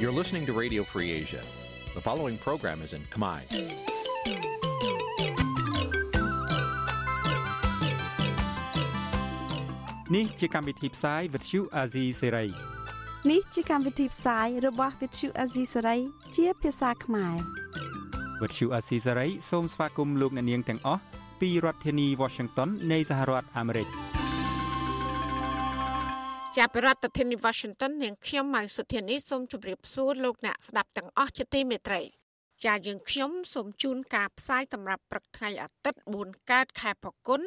You're listening to Radio Free Asia. The following program is in Khmer. នេះជាកម្មវិធីផ្សាយ Vuthu Azizi Serai នេះជាកម្មវិធីផ្សាយរបស់ Vuthu Azizi Serai ជាភាសាខ្មែរ Vuthu Azizi Serai សូមស្វាគមន៍លោកអ្នកនាងទាំងអស់ពីរដ្ឋធានី Washington នៃសហរដ្ឋអាមេរិក ចាប់ពីរដ្ឋធានី Washington នាងខ្ញុំម៉ៅសុធានីសូមជម្រាបសួរលោកអ្នកស្ដាប់ទាំងអស់ជាទីមេត្រីចាយើងខ្ញុំសូមជូនការផ្សាយសម្រាប់ព្រឹកថ្ងៃអាទិត្យ4កើតខែផល្គុន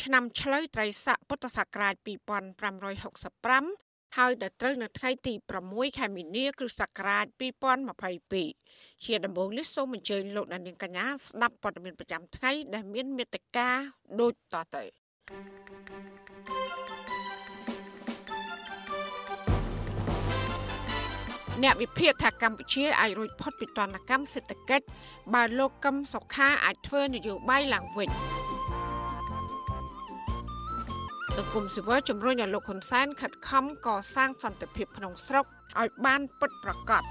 ឆ្នាំឆ្លូវត្រីស័កពុទ្ធសករាជ2565ហើយដល់ត្រូវនៅថ្ងៃទី6ខែមីនា គ្រិស្តសករាជ2022ជាដំបូងនេះសូមអញ្ជើញលោកអ្នកនាងកញ្ញាស្ដាប់ព័ត៌មានប្រចាំថ្ងៃដែលមានមេត្តាដូចតទៅ អ្នកវិភាគថាកម្ពុជាអាចរួចផុតពីទណ្ឌកម្មសេដ្ឋកិច្ចបើលោកកឹមសុខាអាចធ្វើនយោបាយឡើងវិញសង្គមស៊ីវិលជំរុញឲ្យលោកហ៊ុនសែនខិតខំកសាងសន្តិភាពក្នុងស្រុកឲ្យបានពិតប្រាកដ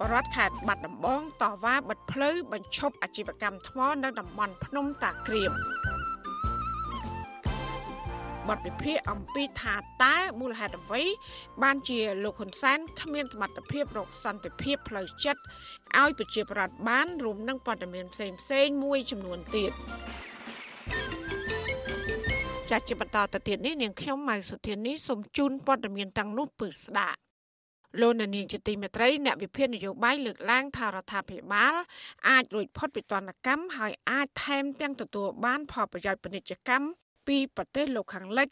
បរដ្ឋខេត្តបាត់ដំបងតវ៉ាបិទផ្លូវបញ្ឈប់អាជីវកម្មថ្មនៅតំបន់ភ្នំតាក្រៀម បទវិភាគអំពីថាតើមូលហេតុអ្វី បានជាលោកហ៊ុនសែនគ្មានសមត្ថភាពរកសន្តិភាពផ្លូវចិត្តឲ្យប្រជាប្រដ្ឋបានរួមនឹងព័ត៌មានផ្សេងផ្សេងមួយចំនួនទៀតចាត់ជាបន្តទៅទៀតនេះនាងខ្ញុំម៉ៅសុធានីសូមជូនព័ត៌មានទាំងនោះពឺស្ដាប់លោកនាងជាទីមេត្រីអ្នកវិភាគនយោបាយលើកឡើងថារដ្ឋាភិបាលអាចរួចផុតពីទណ្ឌកម្មហើយអាចថែមទាំងទទួលបានផលប្រយោជន៍ពាណិជ្ជកម្ម ពីប្រទេសលោកខាងលិច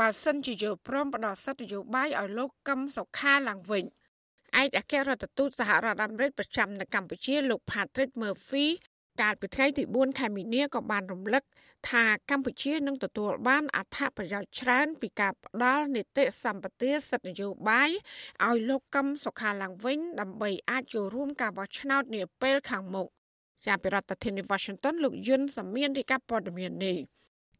បើសិនជាយល់ព្រមផ្ដល់សិទ្ធិនយោបាយឲ្យលោកកឹមសុខាឡើងវិញឯកអគ្គរដ្ឋទូតសហរដ្ឋអាមេរិកប្រចាំនៅកម្ពុជាលោក Patrick Murphy កាលពីថ្ងៃទី4ខែមីនាក៏បានរំលឹកថាកម្ពុជានឹងទទួលបានអត្ថប្រយោជន៍ច្រើនពីការផ្ដល់នីតិសម្បទាសិទ្ធិនយោបាយឲ្យលោកកឹមសុខាឡើងវិញដើម្បីអាចចូលរួមការបោះឆ្នោតនាពេលខាងមុខជាប្រធានាធិបតី Washington លោកយុនសាមៀនរាយការណ៍ព័ត៌មាននេះ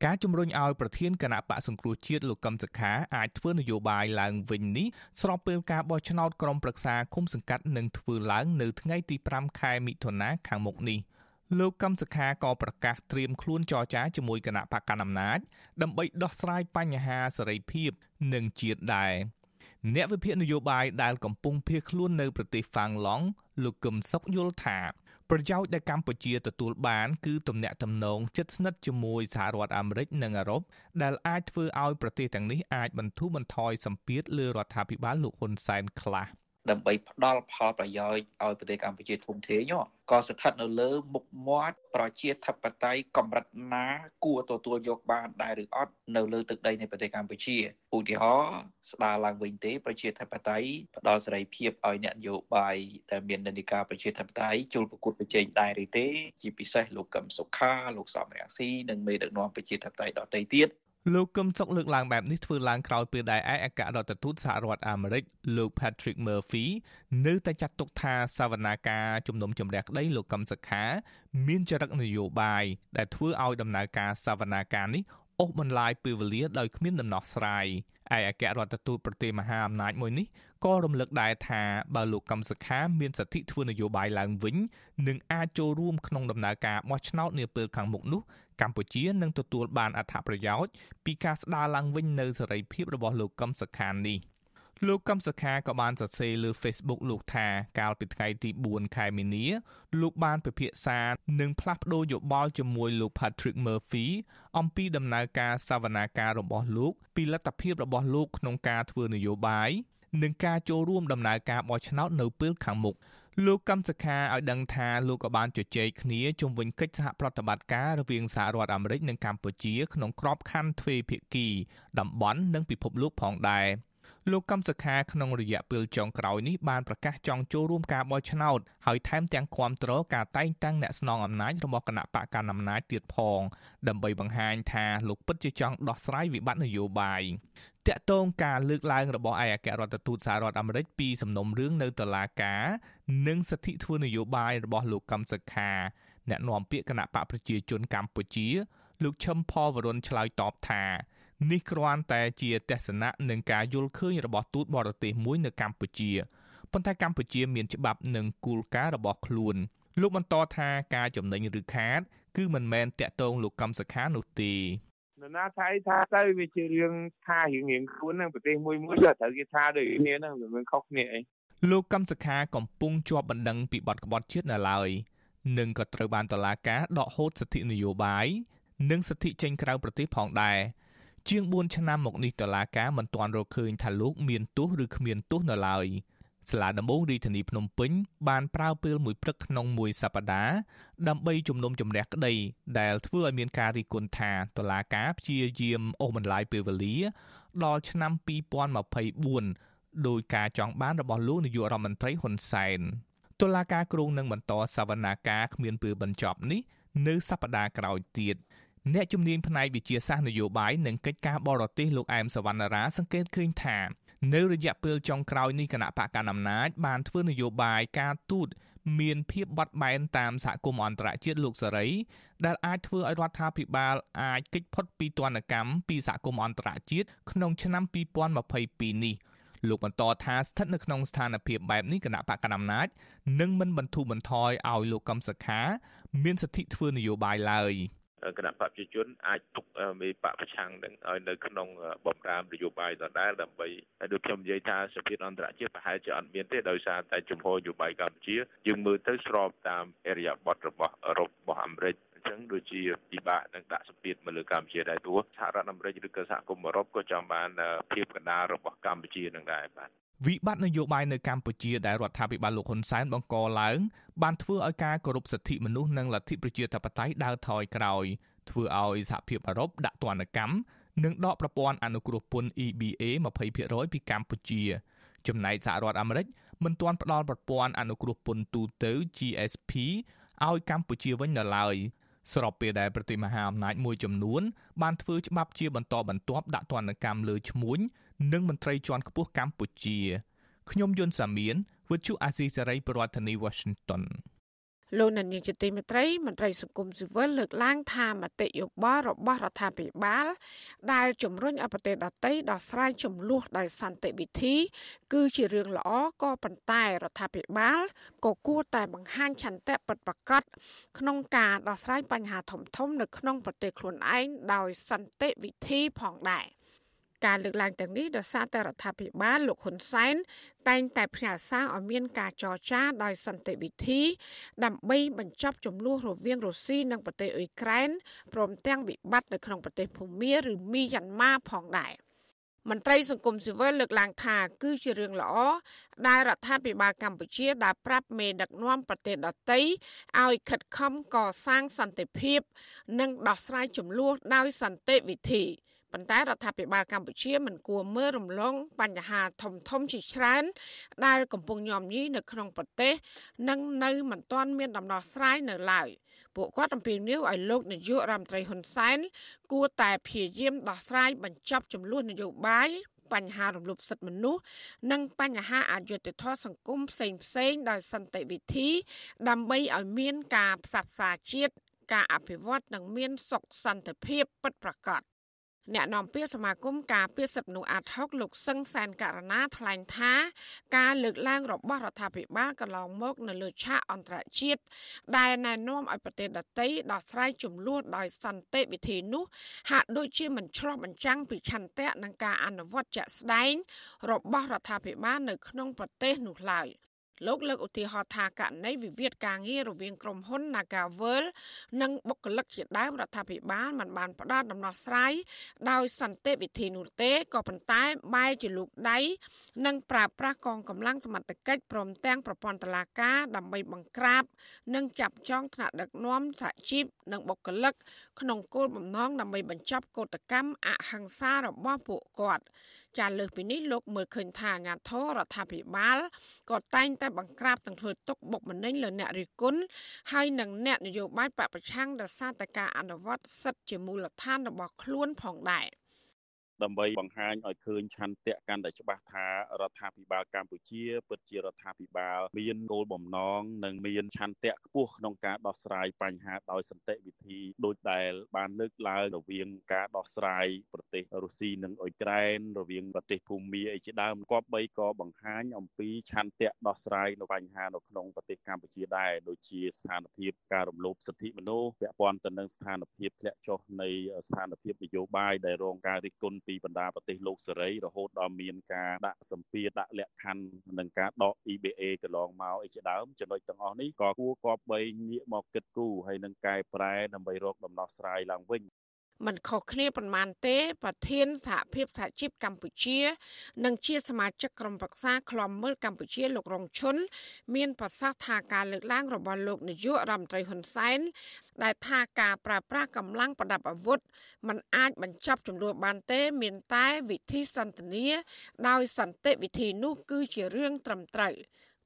ការជំរុញឲ្យប្រធានគណៈបកសង្គ្រោះជាតិលោកកឹមសុខាអាចធ្វើនយោបាយឡើងវិញនេះស្របពេលការបោះឆ្នោតក្រុមប្រឹក្សាគុំសង្កាត់នឹងធ្វើឡើងនៅថ្ងៃទី5ខែមិថុនាខាងមុខនេះ។លោកកឹមសុខាក៏ប្រកាសត្រៀមខ្លួនចរចាជាមួយគណៈបកកណ្ដាលអំណាចដើម្បីដោះស្រាយបញ្ហាសេរីភាពនិងជាតិដែរអ្នកវិភាគនយោបាយដែលកំពុងភៀសខ្លួននៅប្រទេសហ្វាំងឡង់លោកកឹមសុខយល់ថា ប្រយោជន៍ដែលកម្ពុជាទទួលបានគឺទំនាក់ទំនងជិតស្និទ្ធជាមួយសហរដ្ឋអាមេរិកនិងអឺរ៉ុបដែលអាចធ្វើឲ្យប្រទេសទាំងនេះអាចបន្ធូរបន្ថយសម្ពាធលើរដ្ឋាភិបាលលោកហ៊ុនសែនខ្លះ។ ដើម្បីផ្ដល់ផលប្រយោជន៍ឲ្យប្រទេសកម្ពុជាធំធេងក៏ស្ថិតនៅលើមុខមាត់ប្រជាធិបតេយ្យកម្រិតណា គួរទទួលយកបានដែរឬអត់នៅលើទឹកដីនៃប្រទេសកម្ពុជាឧទាហរណ៍ស្ដារឡើងវិញទេប្រជាធិបតេយ្យផ្ដល់សេរីភាពឲ្យអ្នកនយោបាយដែលមាននិន្នាការប្រជាធិបតេយ្យចូលប្រកួតប្រជែងដែរឬទេ ជាពិសេសលោកកឹមសុខាលោកសំរងស៊ីនិងមេដឹកនាំប្រជាធិបតេយ្យដទៃទៀត លោកកឹមសុខលើកឡើងបែបនេះធ្វើឡើងក្រោយពេលដែលឯកអគ្គរដ្ឋទូតសហរដ្ឋអាមេរិកលោក Patrick Murphy នៅតែចាត់ទុកថាសវនាការជំនុំជម្រះក្តីលោកកឹមសុខា មានចរិតនយោបាយដែលធ្វើឲ្យដំណើរការសវនាការនេះអូសបន្លាយពេលវេលាដោយគ្មានដំណោះស្រាយឯអគ្គរដ្ឋទូតប្រទេសមហាអំណាចមួយនេះក៏រំលឹកដែរថាបើលោកកឹមសុខាមានសិទ្ធិធ្វើនយោបាយឡើងវិញនឹងអាចចូលរួមក្នុងដំណើរការបោះឆ្នោតនាពេលខាងមុខនោះ កម្ពុជានឹងទទួលបានអត្ថប្រយោជន៍ពីការស្ដារឡើងវិញនៅសេរីភាពរបស់លោកកឹមសុខានេះលោកកឹមសុខាក៏បានសរសេរលើ Facebook លោកថាកាលពីថ្ងៃទី4ខែមីនាលោកបានពិភាក្សានិងផ្លាស់ប្ដូរយោបល់ជាមួយលោក Patrick Murphy អំពីដំណើរការសវនាការរបស់លោក ពីលទ្ធភាពរបស់លោកក្នុងការធ្វើនយោបាយនិងការចូលរួមដំណើរការបោះឆ្នោតនៅពេលខាងមុខ លោកកម្មសខាឲ្យដឹងថាលោកក៏បានជជែកគ្នាជុំវិញកិច្ចសហប្រតិបត្តិការរវាងសហរដ្ឋអាមេរិកនិងកម្ពុជាក្នុងក្របខ័ណ្ឌទ្វេភាគីតំបន់និងពិភពលោកផងដែរលោកកម្មសខាក្នុងរយៈពេលចុងក្រោយនេះបានប្រកាសចង់ចូលរួមការបោះឆ្នោតហើយថែមទាំងគាំទ្រការតែងតាំងអ្នកស្នងអំណាចរបស់គណៈបកកណ្ដាលអំណាចទៀតផង ដើម្បីបង្ហាញថាលោកពិតជាចង់ដោះស្រាយវិបត្តិនយោបាយ តាក់ទងការលើកឡើងរបស់ឯកអគ្គរដ្ឋទូតសហរដ្ឋអាមេរិកពីសំណុំរឿងនៅតុលាការនិងសិទ្ធិធ្វើនយោបាយរបស់លោកកឹមសុខាអ្នកនាំពាក្យគណៈបកប្រជាជនកម្ពុជា លោកឈឹមផលវរុនឆ្លើយតបថានេះគ្រាន់តែជាទស្សនៈនិងការយល់ឃើញរបស់ទូតបរទេសមួយនៅកម្ពុជាប៉ុន្តែកម្ពុជាមានច្បាប់និងគោលការណ៍របស់ខ្លួន លោកបន្តថាការចំណេញឬខាត គឺមិនមែនតាក់ទងលោកកំសខានោះទេ នរណាថាថាទៅវាជារឿងថារៀងរៀងខ្លួននឹងប្រទេសមួយមួយក៏ត្រូវគេថាដូចគ្នាហ្នឹងវាមិនខុសគ្នាអីលោកកំសខាកំពុងជាប់បណ្ដឹងពីបទក្បត់ជាតិនៅឡើយនិងក៏ត្រូវបានតុលាការដកហូតសិទ្ធិនយោបាយនិងសិទ្ធិចេញក្រៅប្រទេសផងដែរជាង4ឆ្នាំមកនេះតុលាការមិនទាន់រកឃើញថាលោកមានទោសឬគ្មានទោសនៅឡើយ សាលាដំបងរាជធានីភ្នំពេញបានប្រើពេលមួយព្រឹកក្នុងមួយសប្តាហ៍ដើម្បីជំនុំជម្រះក្តី ដែលធ្វើឲ្យមានការរិះគន់ថាតុលាការព្យាយាមអូសបន្លាយពេលវេលា ដល់ឆ្នាំ2024ដោយការចង់បានរបស់លោកនាយករដ្ឋមន្ត្រីហ៊ុនសែនតុលាការគ្រងនឹងបន្តសវនាការគ្មានពេលបញ្ចប់នេះនៅសប្តាហ៍ក្រោយទៀតអ្នកជំនាញផ្នែកវិទ្យាសាស្ត្រនយោបាយនិងកិច្ចការបរទេសលោកអែមសវណ្ណារាសង្កេតឃើញថា នៅរយៈពេលចុងក្រោយនេះគណៈបកកណ្ដាលអំណាចបានធ្វើនយោបាយការទូតមានភាពបត់បែនតាមសហគមន៍អន្តរជាតិលោកសេរីដែលអាចធ្វើឲ្យរដ្ឋាភិបាលអាចគេចផុតពីទណ្ឌកម្មពីសហគមន៍អន្តរជាតិក្នុងឆ្នាំ2022នេះលោកបន្តថាស្ថិតនៅក្នុងស្ថានភាពបែបនេះគណៈបកកណ្ដាលអំណាចនឹងមិនបន្ធូរបន្ថយឲ្យលោកកំសខា មានសិទ្ធិធ្វើនយោបាយឡើយ។ គណៈបព្វជិជនអាចទុកមេបកប្រឆាំងនឹងឲ្យនៅក្នុងបំរាមនយោបាយដដែលដើម្បីដូចខ្ញុំនិយាយថាសភាអន្តរជាតិប្រហែលជាអត់មានទេដោយសារតែជំហរនយោបាយកម្ពុជាយើងមើលទៅស្របតាមអរិយាប័ត្ររបស់អឺរ៉ុបរបស់អាមេរិកអញ្ចឹងដូចជាពិបាកនឹងដាក់សម្ពាធមកលើកម្ពុជាដែរព្រោះសហរដ្ឋអាមេរិកឬក៏សហគមន៍អឺរ៉ុបក៏ចង់បានភាពកណ្ដាលរបស់កម្ពុជានឹងដែរបាទ វិបត្តិនយោបាយនៅកម្ពុជាដែលរដ្ឋាភិបាលលោកហ៊ុនសែនបង្កឡើងបានធ្វើឲ្យការគោរពសិទ្ធិមនុស្សនិងលទ្ធិប្រជាធិបតេយ្យដើរថយក្រោយធ្វើឲ្យសហភាពអឺរ៉ុបដាក់ទណ្ឌកម្មនិងដកប្រព័ន្ធអនុគ្រោះពន្ធ EBA 20%ពីកម្ពុជា ចំណែកសហរដ្ឋអាមេរិកមិនទាន់ផ្ដល់ប្រព័ន្ធអនុគ្រោះពន្ធទូទៅ GSP ឲ្យកម្ពុជាវិញនៅឡើយស្របពេលដែលប្រទេសមហាអំណាចមួយចំនួនបានធ្វើច្បាប់ជាបន្តបន្ទាប់ដាក់ទណ្ឌកម្មលើឈ្មួញ និងមន្ត្រីជាន់ខ្ពស់កម្ពុជាខ្ញុំយុនសាមៀនវិទ្យុអាស៊ីសេរីប្រធានាធិបតី Washington លោកនានីជាទីមេត្រីមន្ត្រីសង្គមស៊ីវិលលើកឡើងថាមតិយោបល់របស់រដ្ឋាភិបាល ដែលជំរុញឲ្យប្រទេសដទៃដោះស្រាយចំនួនដោយសន្តិវិធី គឺជារឿងល្អក៏ប៉ុន្តែរដ្ឋាភិបាលក៏គួរតែបង្ហាញឆន្ទៈពិតប្រាកដក្នុងការដោះស្រាយបញ្ហាធំៗនៅក្នុងប្រទេសខ្លួនឯងដោយសន្តិវិធីផងដែរ ការលើកឡើងទាំងនេះដោយសារតែរដ្ឋាភិបាលលោកហ៊ុនសែនតែងតែផ្ញើសារឲ្យមានការចរចាដោយសន្តិវិធី ដើម្បីបញ្ចប់ចំនួនរវាងរុស្ស៊ីនិងប្រទេសអ៊ុយក្រែនព្រមទាំងវិបត្តិនៅក្នុងប្រទេសភូមាឬមីយ៉ាន់ម៉ាផងដែរមន្ត្រីសង្គមស៊ីវិលលើកឡើងថាគឺជារឿងល្អដែលរដ្ឋាភិបាលកម្ពុជាដែលប្រាប់មេដឹកនាំប្រទេសដទៃឲ្យខិតខំកសាងសន្តិភាព និងដោះស្រាយចំនួនដោយសន្តិវិធី ប៉ុន្តែរដ្ឋាភិបាលកម្ពុជាមិនគួរមើលរំលងបញ្ហាធំធំជាច្រើន ដែលកំពុងញោមញីនៅក្នុងប្រទេស និងនៅមិនទាន់មានដំណោះស្រាយនៅឡើយពួកគាត់អំពាវនាវឲ្យលោកនាយករដ្ឋមន្ត្រីហ៊ុនសែនគួរតែព្យាយាមដោះស្រាយបញ្ចប់ចំនួននយោបាយបញ្ហារំលោភសិទ្ធិមនុស្សនិងបញ្ហាអយុត្តិធម៌សង្គមផ្សេងផ្សេងដោយសន្តិវិធី ដើម្បីឲ្យមានការផ្សះផ្សាជាតិការអភិវឌ្ឍនិងមានសុខសន្តិភាពពិតប្រាកដ អ្នកនាំពាក្យសមាគមការពារសិទ្ធិមនុស្សអាត់ហុកលោកសឹងសែនករណាថ្លែងថា ការលើកឡើងរបស់រដ្ឋាភិបាលកន្លងមក នៅលើឆាកអន្តរជាតិដែលណែនាំឲ្យប្រទេសដទៃដោះស្រាយចំនួនដោយសន្តិវិធីនោះ ហាក់ដូចជាមិនឆ្លោះបញ្ចាំងពីឆន្ទៈនឹងការអនុវត្តជាក់ស្ដែងរបស់រដ្ឋាភិបាលនៅក្នុងប្រទេសនោះឡើយ។ លោកលើកឧទាហរណ៍ថាករណីវិវាទការងាររវាងក្រុមហ៊ុន Nagavel និងបុគ្គលិកជាដើមរដ្ឋាភិបាលមិនបានផ្ដល់ដំណោះស្រាយដោយសន្តិវិធីនោះទេក៏ប៉ុន្តែបែរជាលោកដៃនិងប្រើប្រាស់កងកម្លាំងសមត្ថកិច្ចព្រមទាំងប្រព័ន្ធតុលាការដើម្បីបង្ក្រាប និងចាប់ចងថ្នាក់ដឹកនាំសហជីពនិងបុគ្គលិកក្នុងគោលបំណងដើម្បីបញ្ចប់កោតកម្មអហិង្សារបស់ពួកគាត់ ចាលើសពីនេះលោកមើលឃើញថាអាញាធររដ្ឋាភិបាលក៏តែងតែបង្ក្រាបទាំងធ្វើទុកបុកម្នេញលើអ្នករិះគន់ហើយនិងអ្នកនយោបាយបពប្រឆាំងដោយសារតែការអនុវត្តសិទ្ធិជាមូលដ្ឋានរបស់ខ្លួនផងដែរ។ ដើម្បីបង្ហាញឲ្យឃើញឆន្ទៈកាន់តែច្បាស់ថារដ្ឋាភិបាលកម្ពុជាពិតជារដ្ឋាភិបាលមានគោលបំណងនិងមានឆន្ទៈខ្ពស់ក្នុងការដោះស្រាយបញ្ហាដោយសន្តិវិធីដោយដែលបានលើកឡើងរវាងការដោះស្រាយប្រទេសរុស្ស៊ីនិងអ៊ុយក្រែនរវាងប្រទេសភូមាអីជាដើមគប្បីក៏បង្ហាញអំពីឆន្ទៈដោះស្រាយនៅបញ្ហានៅក្នុងប្រទេសកម្ពុជាដែរដូចជាស្ថានភាពការរំលោភសិទ្ធិមនុស្សពាក់ព័ន្ធទៅនឹងស្ថានភាពធ្លាក់ចុះនៃស្ថានភាពនយោបាយដែលរងការរិះគន់ពីបណ្ដាប្រទេសលោកសេរីរហូតដល់មានការដាក់សម្ពាធដាក់លក្ខខណ្ឌនិងការដក EBA កន្លងមកអីជាដើមចំណុចទាំងអស់នេះក៏គួរគប្បីងាកមកគិតគូរហើយនឹងកែប្រែដើម្បីរកដំណោះស្រាយឡើងវិញ មិនខុសគ្នាប៉ុន្មានទេប្រធានសហភាពសហជីពកម្ពុជា និងជាសមាជិកក្រុមប្រឹក្សាឃ្លាំមើលកម្ពុជាលោករងឈុនមានប្រសាសន៍ថាការលើកឡើងរបស់លោកនាយករដ្ឋមន្ត្រីហ៊ុនសែនដែលថាការប្រើប្រាស់កម្លាំងប្រដាប់អាវុធมันអាចបញ្ចប់ចំនួនបានទេ មានតែវិធីសន្ទនាដោយសន្តិវិធីនោះគឺជារឿងត្រឹមត្រូវ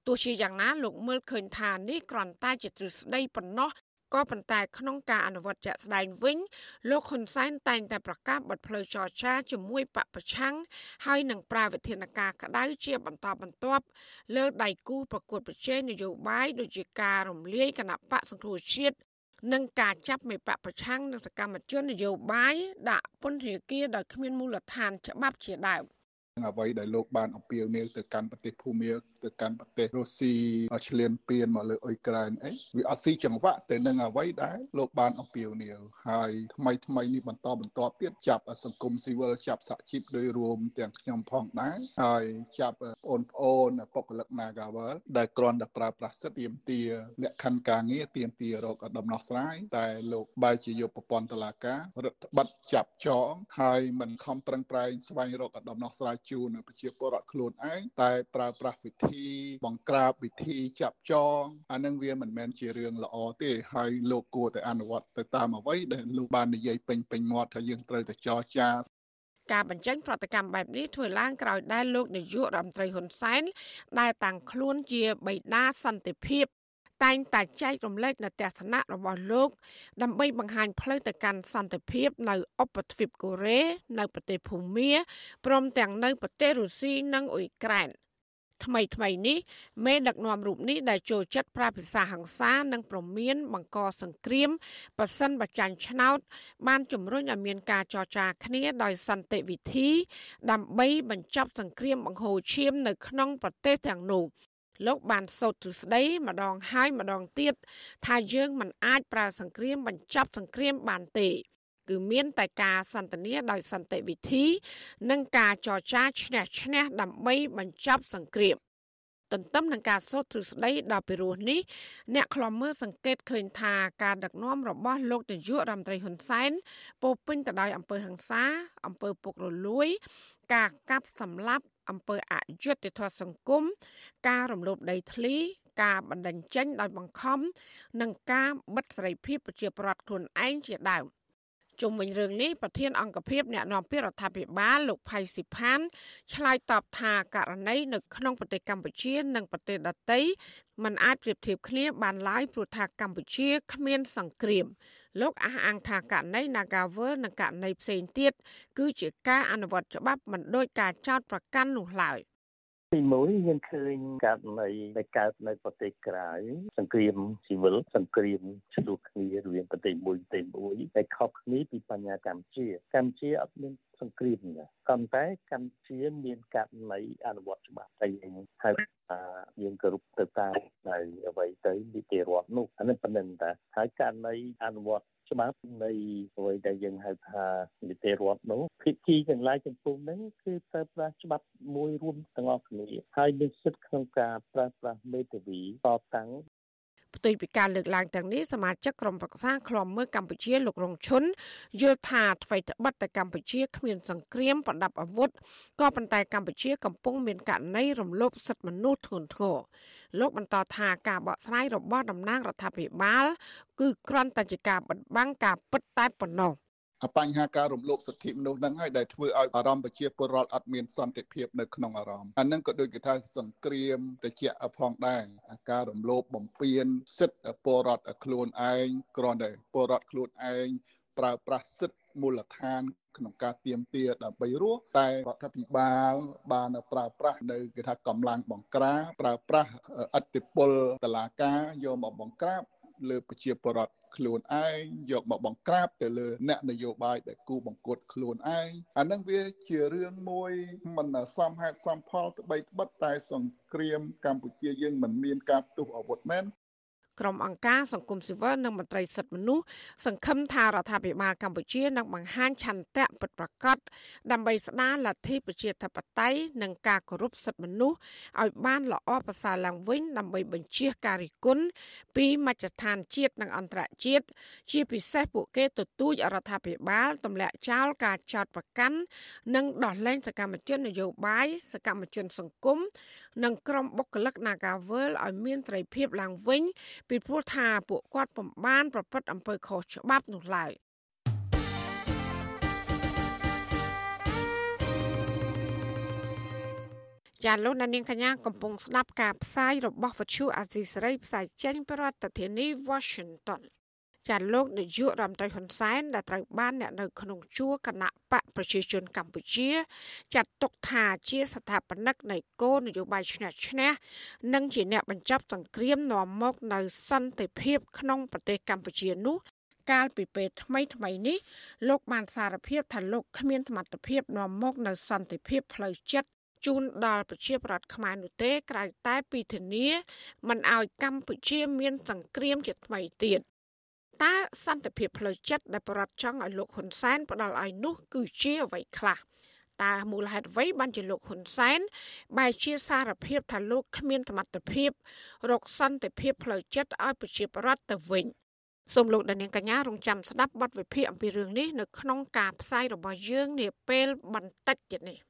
ទោះជាយ៉ាងណាលោកមើលឃើញថានេះគ្រាន់តែជាទ្រឹស្ដីប៉ុណ្ណោះ ក៏ប៉ុន្តែក្នុងការអនុវត្តជាក់ស្ដែងវិញលោកហ៊ុនសែនតែងតែប្រកាសបទផ្លូវចរចាជាមួយបពប្រឆាំងហើយនឹងប្រើវិធានការក្តៅជាបន្តបន្ទាប់លើដៃគូប្រកួតប្រជែងនយោបាយដូចជាការរំលាយគណៈបកសង្គ្រោះជាតិនិងការចាប់មេបកប្រឆាំងនិងសកម្មជននយោបាយដាក់ពន្ធនាគារដោយគ្មានមូលដ្ឋានច្បាប់ជាដើមអ្វីដែលលោកបានអំពាវនាវទៅកាន់ប្រទេសភូមា ទៅកាន់ប្រទេសរុស្ស៊ីឆ្លៀនពៀនមកលើអ៊ុយក្រែនអីវាអត់ស៊ីចង្វាក់ទៅនឹងអ្វីដែលលោកបានអំពាវនាវហើយថ្មីថ្មីនេះបន្តបន្ទាប់ទៀតចាប់សង្គមស៊ីវិលចាប់សហជីពដោយរួមទាំងខ្ញុំផងដែរហើយចាប់បងប្អូនបុគ្គលិក Nagawal ដែលគ្រាន់តែប្រើប្រាស់សិទ្ធិទាមទារលក្ខខណ្ឌការងារទាមទាររកដំណោះស្រាយតែលោកបែរជាយកប្រព័ន្ធតុលាការរដ្ឋបတ်ចាប់ចងហើយមិនខំប្រឹងប្រែងស្វែងរកដំណោះស្រាយជូនប្រជាពលរដ្ឋខ្លួនឯងតែប្រើប្រាស់វិធីធីបង្ក្រាបវិធីចាប់ចងអានឹងវាមិនមែនជារឿងល្អទេហើយលោកគួរតែអនុវត្តទៅតាមអ្វីដែលលោកបាននិយាយពេញពេញមាត់ថាយើងត្រូវតែចរចាការបញ្ចេញប្រតិកម្មបែបនេះធ្វើឡើងក្រោយដែលលោកនាយករដ្ឋមន្ត្រីហ៊ុនសែនដែលតាំងខ្លួនជាបិតាសន្តិភាពតែងតែចែករំលែកនៅទស្សនៈរបស់លោក ដើម្បីបង្ហាញផ្លូវទៅកាន់សន្តិភាពនៅឧបទ្វីបកូរ៉េនៅប្រទេសភូមាព្រមទាំងនៅប្រទេសរុស្ស៊ីនិងអ៊ុយក្រែន។ ថ្មីថ្មីនេះមេដឹកនាំរូបនេះដែលចូលចិត្តប្រើភាសាហិង្សានិងប្រមានបង្កសង្គ្រាមប៉ះសិនបច្ចាញ់ឆ្នោត បានជំរុញឲ្យមានការចរចាគ្នាដោយសន្តិវិធី ដើម្បីបញ្ចប់សង្គ្រាមបង្ហូរឈាមនៅក្នុងប្រទេសទាំងនោះលោកបានសោតទ្រឹស្ដីម្ដងហើយម្ដងទៀតថាយើងមិនអាចប្រើសង្គ្រាមបញ្ចប់សង្គ្រាមបានទេ គឺមានតែការសន្ទនាដោយសន្តិវិធី និងការចរចាឈ្នះឈ្នះដើម្បីបញ្ចប់សង្គ្រាមទន្ទឹមនឹងការសូត្រទ្រឹស្ដីដល់ពីរោះនេះអ្នកខ្លំមើលសង្កេតឃើញថាការដឹកនាំរបស់លោកនាយករដ្ឋមន្ត្រីហ៊ុនសែនពោពេញទៅដោយអំពើហិង្សាអំពើពុករលួយ ការកាប់សម្លាប់អំពើអយុត្តិធម៌សង្គមការរំលោភដីធ្លី ការបណ្តេញចេញដោយបង្ខំ និងការបិទសេរីភាពប្រជាប្រដ្ឋខ្លួនឯងជាដើម។ ជុំវិញរឿងនេះប្រធានអង្គភិបអ្នកនាំពាក្យរដ្ឋាភិបាលលោកផៃស៊ីផានឆ្លើយតបថាករណីនៅក្នុងប្រទេសកម្ពុជា និងប្រទេសដទៃมันអាចប្រៀបធៀបគ្នាបានឡើយព្រោះថាកម្ពុជាគ្មានសង្គ្រាមលោកអះអាងថាករណី Nagavel និងករណីផ្សេងទៀតគឺជាការអនុវត្តច្បាប់មិនដូចការចោទប្រកាន់នោះឡើយ ទីមួយយើងឃើញករណីដែលកើតនៅប្រទេសក្រៅសង្គ្រាមស៊ីវិលសង្គ្រាមឆ្លោះគ្នារវាងប្រទេសមួយប្រទេសមួយដែលខុសគ្នាពីបញ្ហាកម្ពុជាកម្ពុជាអត់មានសង្គ្រាមទេប៉ុន្តែកម្ពុជាមានករណីអនុវត្តច្បាប់តែយើងហៅថាយើងគោរពទៅតាមនៅអ្វីទៅនីតិរដ្ឋនោះអានេះប៉ុណ្្នឹងតាហើយករណីអនុវត្ត ច្បាប់នៃអ្វីដែលយើងហៅថានីតិរដ្ឋនោះភាគីទាំងឡាយទាំងពុំហ្នឹងគឺប្រើប្រាស់ច្បាប់មួយរួមទាំងអស់គ្នាហើយមានសិទ្ធិក្នុងការប្រើប្រាស់មេធាវីតតាំង ផ្ទុយពីការលើកឡើងទាំងនេះសមាជិកក្រុមប្រឹក្សាឃ្លាំមើលកម្ពុជាលោករងឈុនយល់ថាអ្វីត្បិតតែកម្ពុជាគ្មានសង្គ្រាមប្រដាប់អាវុធក៏ប៉ុន្តែកម្ពុជាកំពុងមានករណីរំលោភសិទ្ធិមនុស្សធ្ងន់ធ្ងរលោកបន្តថាការបកស្រាយរបស់តំណាងរដ្ឋាភិបាល គឺគ្រាន់តែជាការបិទបាំងការពិតតែប៉ុណ្ណោះ បញ្ហាការរំលោភសិទ្ធិមនុស្សហ្នឹងហើយដែលធ្វើឲ្យអារម្មណ៍ប្រជាពលរដ្ឋអត់មានសន្តិភាពនៅក្នុងអារម្មណ៍អាហ្នឹងក៏ដូចគេថាសង្គ្រាមតិចផងដែរការរំលោភបំពានសិទ្ធិពលរដ្ឋខ្លួនឯងគ្រាន់តែពលរដ្ឋខ្លួនឯងប្រើប្រាស់សិទ្ធិមូលដ្ឋានក្នុងការទៀមទាដើម្បីរស់តែរដ្ឋាភិបាលបានប្រើប្រាស់នៅគេថាកម្លាំងបង្ក្រាបប្រើប្រាស់អធិបុលតឡាការយកមកបង្ក្រាបលើប្រជាពលរដ្ឋ ខ្លួនឯងយកមកបង្ក្រាបទៅលើអ្នកនយោបាយដែលគូបង្កត់ខ្លួនឯងអានឹងវាជារឿងមួយមិនសមហេតុសមផលត្បីត្បិតតែសង្គ្រាមកម្ពុជាយើងមិនមានការផ្ទុះអាវុធមែន ក្រុមអង្គការសង្គមស៊ីវិលនិងមន្ត្រីសិទ្ធិមនុស្សសង្ឃឹមថារដ្ឋាភិបាលកម្ពុជានឹងបង្ហាញឆន្ទៈពិតប្រាកដដើម្បីស្ដារលទ្ធិប្រជាធិបតេយ្យនិងការគោរពសិទ្ធិមនុស្សឲ្យបានល្អប្រសើរឡើងវិញដើម្បីបញ្ជាការរិះគន់ពីមជ្ឈដ្ឋានជាតិនិងអន្តរជាតិជាពិសេសពួកគេទទូចរដ្ឋាភិបាលទម្លាក់ចោលការចោទប្រកាន់និងដោះលែងសកម្មជននយោបាយសកម្មជនសង្គមនិងក្រុមបុគ្គលិក Nagavel ឲ្យមានត្រីភាពឡើងវិញពីព្រោះថាពួកគាត់ពំបាន ប្រព្រឹត្តអំពើខុសច្បាប់នោះឡើយចាលោកនាងកញ្ញាកំពុងស្ដាប់ការផ្សាយរបស់វិទ្យុអាស៊ីសេរីផ្សាយចេញពីរដ្ឋធានី Washington ចាលោកនាយករដ្ឋមន្ត្រីហ៊ុនសែនដែលត្រូវបានអ្នកនៅក្នុងជួរគណៈបកប្រជាជនកម្ពុជា ចាត់ទុកថាជាស្ថាបនិកនៃគោលនយោបាយឈ្នះឈ្នះនិងជាអ្នកបញ្ចប់សង្គ្រាមនាំមកនៅសន្តិភាពក្នុងប្រទេសកម្ពុជានោះកាលពីពេលថ្មីថ្មីនេះលោកបានសារភាពថាលោកគ្មានសមត្ថភាពនាំមកនៅសន្តិភាពផ្លូវចិត្តជូនដល់ប្រជាប្រដ្ឋខ្មែរនោះទេក្រៅតែពីធានាមិនឲ្យកម្ពុជាមានសង្គ្រាមជាថ្មីទៀត តើសន្តិភាពផ្លូវចិត្តដែលបរដ្ឋចង់ឲ្យលោកហ៊ុនសែនផ្ដល់ឲ្យនោះគឺជាអ្វីខ្លះតើមូលហេតុអ្វីបានជាលោកហ៊ុនសែនបែរជាសារភាពថាលោកគ្មានសមត្ថភាព រកសន្តិភាពផ្លូវចិត្តឲ្យប្រជាពលរដ្ឋទៅវិញសូមលោកដានៀងកញ្ញារងចាំស្ដាប់បទវិភាគអំពីរឿងនេះនៅក្នុងការផ្សាយរបស់យើងនាពេលបន្តិចទៀតនេះ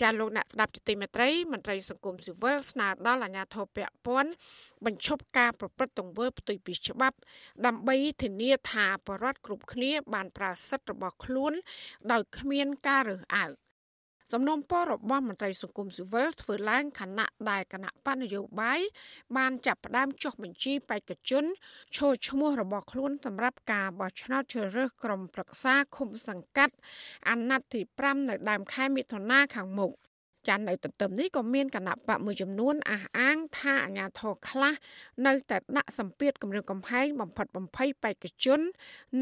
ចាលោកអ្នកស្ដាប់ជាទីមេត្រីមន្ត្រីសង្គមស៊ីវិលស្នើដល់អាជ្ញាធរពាក់ព័ន្ធបញ្ឈប់ការប្រព្រឹត្តទង្វើផ្ទុយពីច្បាប់ ដើម្បីធានាថាបរិវត្តគ្រប់គ្នាបានប្រើសិទ្ធិរបស់ខ្លួន ដោយគ្មានការរើសអើង សំណុំពររបស់មន្ត្រីសង្គមស៊ីវិលធ្វើឡើងខណៈដែលគណៈបញ្ញយោបាយបានចាប់ផ្ដើមចុះបញ្ជីបេក្ខជនឈរឈ្មោះរបស់ខ្លួនសម្រាប់ការបោះឆ្នោតជ្រើសរើសក្រុមប្រឹក្សាឃុំសង្កាត់អាណត្តិទី5នៅដើមខែមិថុនាខាងមុខចាន់នៅទន្ទឹមនេះក៏មានគណៈបកមួយចំនួនអះអាងថាអាញាធរខ្លះនៅតែដាក់សម្ពាធគម្រាមកំហែងបំផិតបំភ័យបេក្ខជន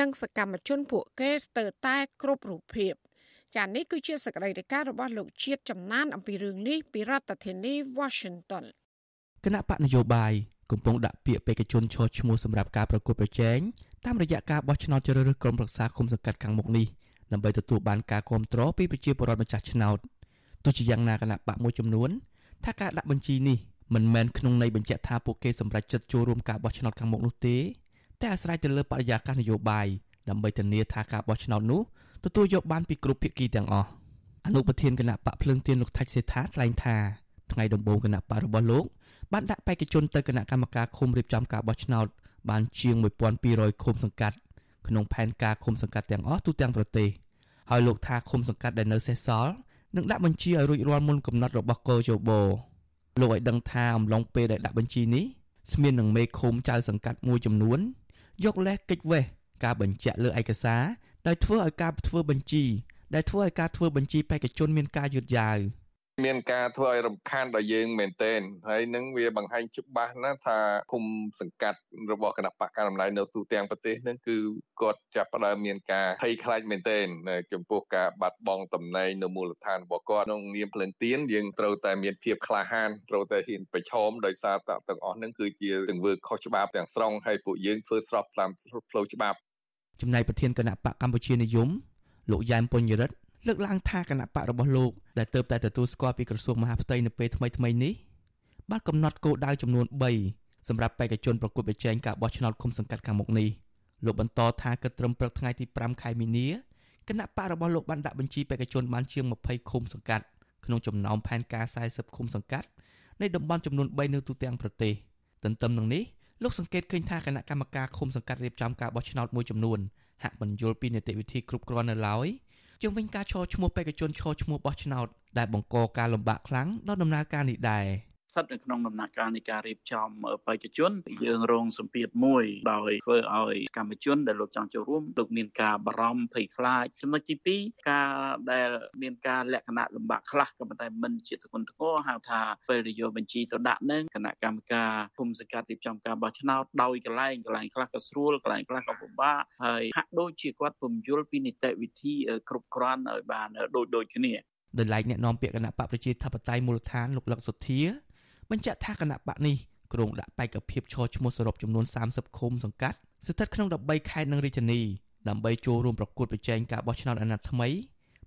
និងសកម្មជនពួកគេស្ទើរតែគ្រប់រូបភាព។ ចានេះគឺជាសកម្មភាពរបស់លោកជាតិចំណានអំពីរឿងនេះពីរដ្ឋធានី Washington គណៈបកនយោបាយកំពុងដាក់ពាក្យបេក្ខជនឈរឈ្មោះសម្រាប់ការប្រកួតប្រជែងតាមរយៈការបោះឆ្នោតជ្រើសរើសក្រុមប្រឹក្សាគុំសង្កាត់ខាងមុខនេះដើម្បីទទួលបានការគ្រប់គ្រងពីប្រជាពលរដ្ឋម្ចាស់ឆ្នោតទោះជាយ៉ាងណាគណៈបកមួយចំនួនថាការដាក់បញ្ជីនេះមិនមែនក្នុងន័យបញ្ជាក់ថាពួកគេសម្រេចចិត្តចូលរួមការបោះឆ្នោតខាងមុខនោះទេតែអាស្រ័យទៅលើបរិយាកាសនយោបាយដើម្បីធានាថាការបោះឆ្នោតនោះ ទទួលយកបានពីគ្រប់ភាគីទាំងអស់អនុប្រធានគណៈបកភ្លើងទៀនលោកថាច់សេដ្ឋាថ្លែងថាថ្ងៃដំបូងគណៈបករបស់លោកបានដាក់បេក្ខជនទៅគណៈកម្មការឃុំរៀបចំការបោះឆ្នោតបានជាង1200ឃុំសង្កាត់ក្នុងផែនការឃុំសង្កាត់ទាំងអស់ទូទាំងប្រទេសហើយលោកថាឃុំសង្កាត់ដែលនៅសេសសល់នឹងដាក់បញ្ជីឲ្យរួចរាល់មុនកំណត់របស់កោជបលោកឲ្យដឹងថាអំឡុងពេលដែលដាក់បញ្ជីនេះស្មាននឹងមេឃុំចៅសង្កាត់មួយចំនួនយកលេសកិច្ចវេះការបញ្ជាក់លើឯកសារ ដោយធ្វើឲ្យការធ្វើបញ្ជីដែលធ្វើឲ្យការធ្វើបញ្ជីបេក្ខជនមានការយឺតយ៉ាវមានការធ្វើឲ្យរំខានដល់យើងមែនទែនហើយនឹងវាបង្ហាញច្បាស់ណាស់ថាគុំសង្កាត់របស់គណៈបកកណ្ដាលអំណាចនៅទូទាំងប្រទេសនឹងគឺគាត់ចាប់ផ្ដើមមានការភ័យខ្លាចមែនទែនចំពោះការបាត់បង់តំណែងនៅមូលដ្ឋានរបស់គាត់ក្នុងនាមភ្លឹងទៀនយើងត្រូវតែមានភាពក្លាហានត្រូវតែហ៊ានប្រឈមដោយសារតទាំងអស់នឹងគឺជាទង្វើខុសច្បាប់ទាំងស្រុងហើយពួកយើងធ្វើស្របតាមផ្លូវច្បាប់ ចំណែកប្រធានគណៈបកកម្ពុជានិយមលោកយ៉ែមពញ្ញរិទ្ធលើកឡើងថាគណៈបករបស់លោកដែលទៅតែទទួលស្គាល់ពីក្រសួងមហាផ្ទៃនៅពេលថ្មីៗនេះបានកំណត់គោលដៅចំនួន3សម្រាប់បេក្ខជនប្រកួតប្រជែងការបោះឆ្នោតឃុំសង្កាត់ខាងមុខនេះលោកបន្តថាគិតត្រឹមព្រឹកថ្ងៃទី5ខែមីនាគណៈបករបស់លោកបានដាក់បញ្ជីបេក្ខជនបានជាង20ឃុំសង្កាត់ក្នុងចំណោមផែនការ40ឃុំសង្កាត់នៃតំបន់ចំនួន3នៅទូទាំងប្រទេសទន្ទឹមនឹងនេះ លោកសង្កេតឃើញថាគណៈកម្មការឃុំសង្កាត់រៀបចំការបោះឆ្នោតមួយចំនួនហាក់មិនយល់ពីនីតិវិធីគ្រប់គ្រាន់នៅឡើយជុំវិញការឈរឈ្មោះបេក្ខជនឈរឈ្មោះបោះឆ្នោតដែលបង្កការលំបាកខ្លាំងដល់ដំណើរការនេះដែរ។ ស្ថិតនៅក្នុងដំណាក់កាលនៃការរៀបចំបេក្ខជនយើងរងសម្ពាធមួយដោយធ្វើឲ្យកម្មជនដែលលោកចង់ចូលរួមលោកមានការបារម្ភភ័យខ្លាចចំណុចទី2ការដែលមានការលក្ខណៈលំបាកខ្លះក៏ប៉ុន្តែមិនជាទគុណធ្ងរហៅថាពេលដែលយកបញ្ជីទៅដាក់នឹងគណៈកម្មការគុំសង្កាត់រៀបចំការបោះឆ្នោតដោយកន្លែងកន្លែងខ្លះក៏ស្រួលកន្លែងខ្លះក៏ពិបាកហើយហាក់ដូចជាគាត់ពំយល់ពីនីតិវិធីគ្រប់គ្រាន់ឲ្យបានដូចដូចគ្នាដោយឡែកអ្នកនាំពាក្យគណៈបកប្រជាធិបតេយ្យមូលដ្ឋានលោកលឹកសុធា បញ្ជាក់ថាគណៈបកនេះក្រុងដាក់បេក្ខភាពឈរឈ្មោះសរុបចំនួន30ឃុំសង្កាត់ស្ថិតក្នុង13ខេត្តនិងរាជធានីដើម្បីចូលរួមប្រកួតប្រជែងការបោះឆ្នោតអាណត្តិថ្មី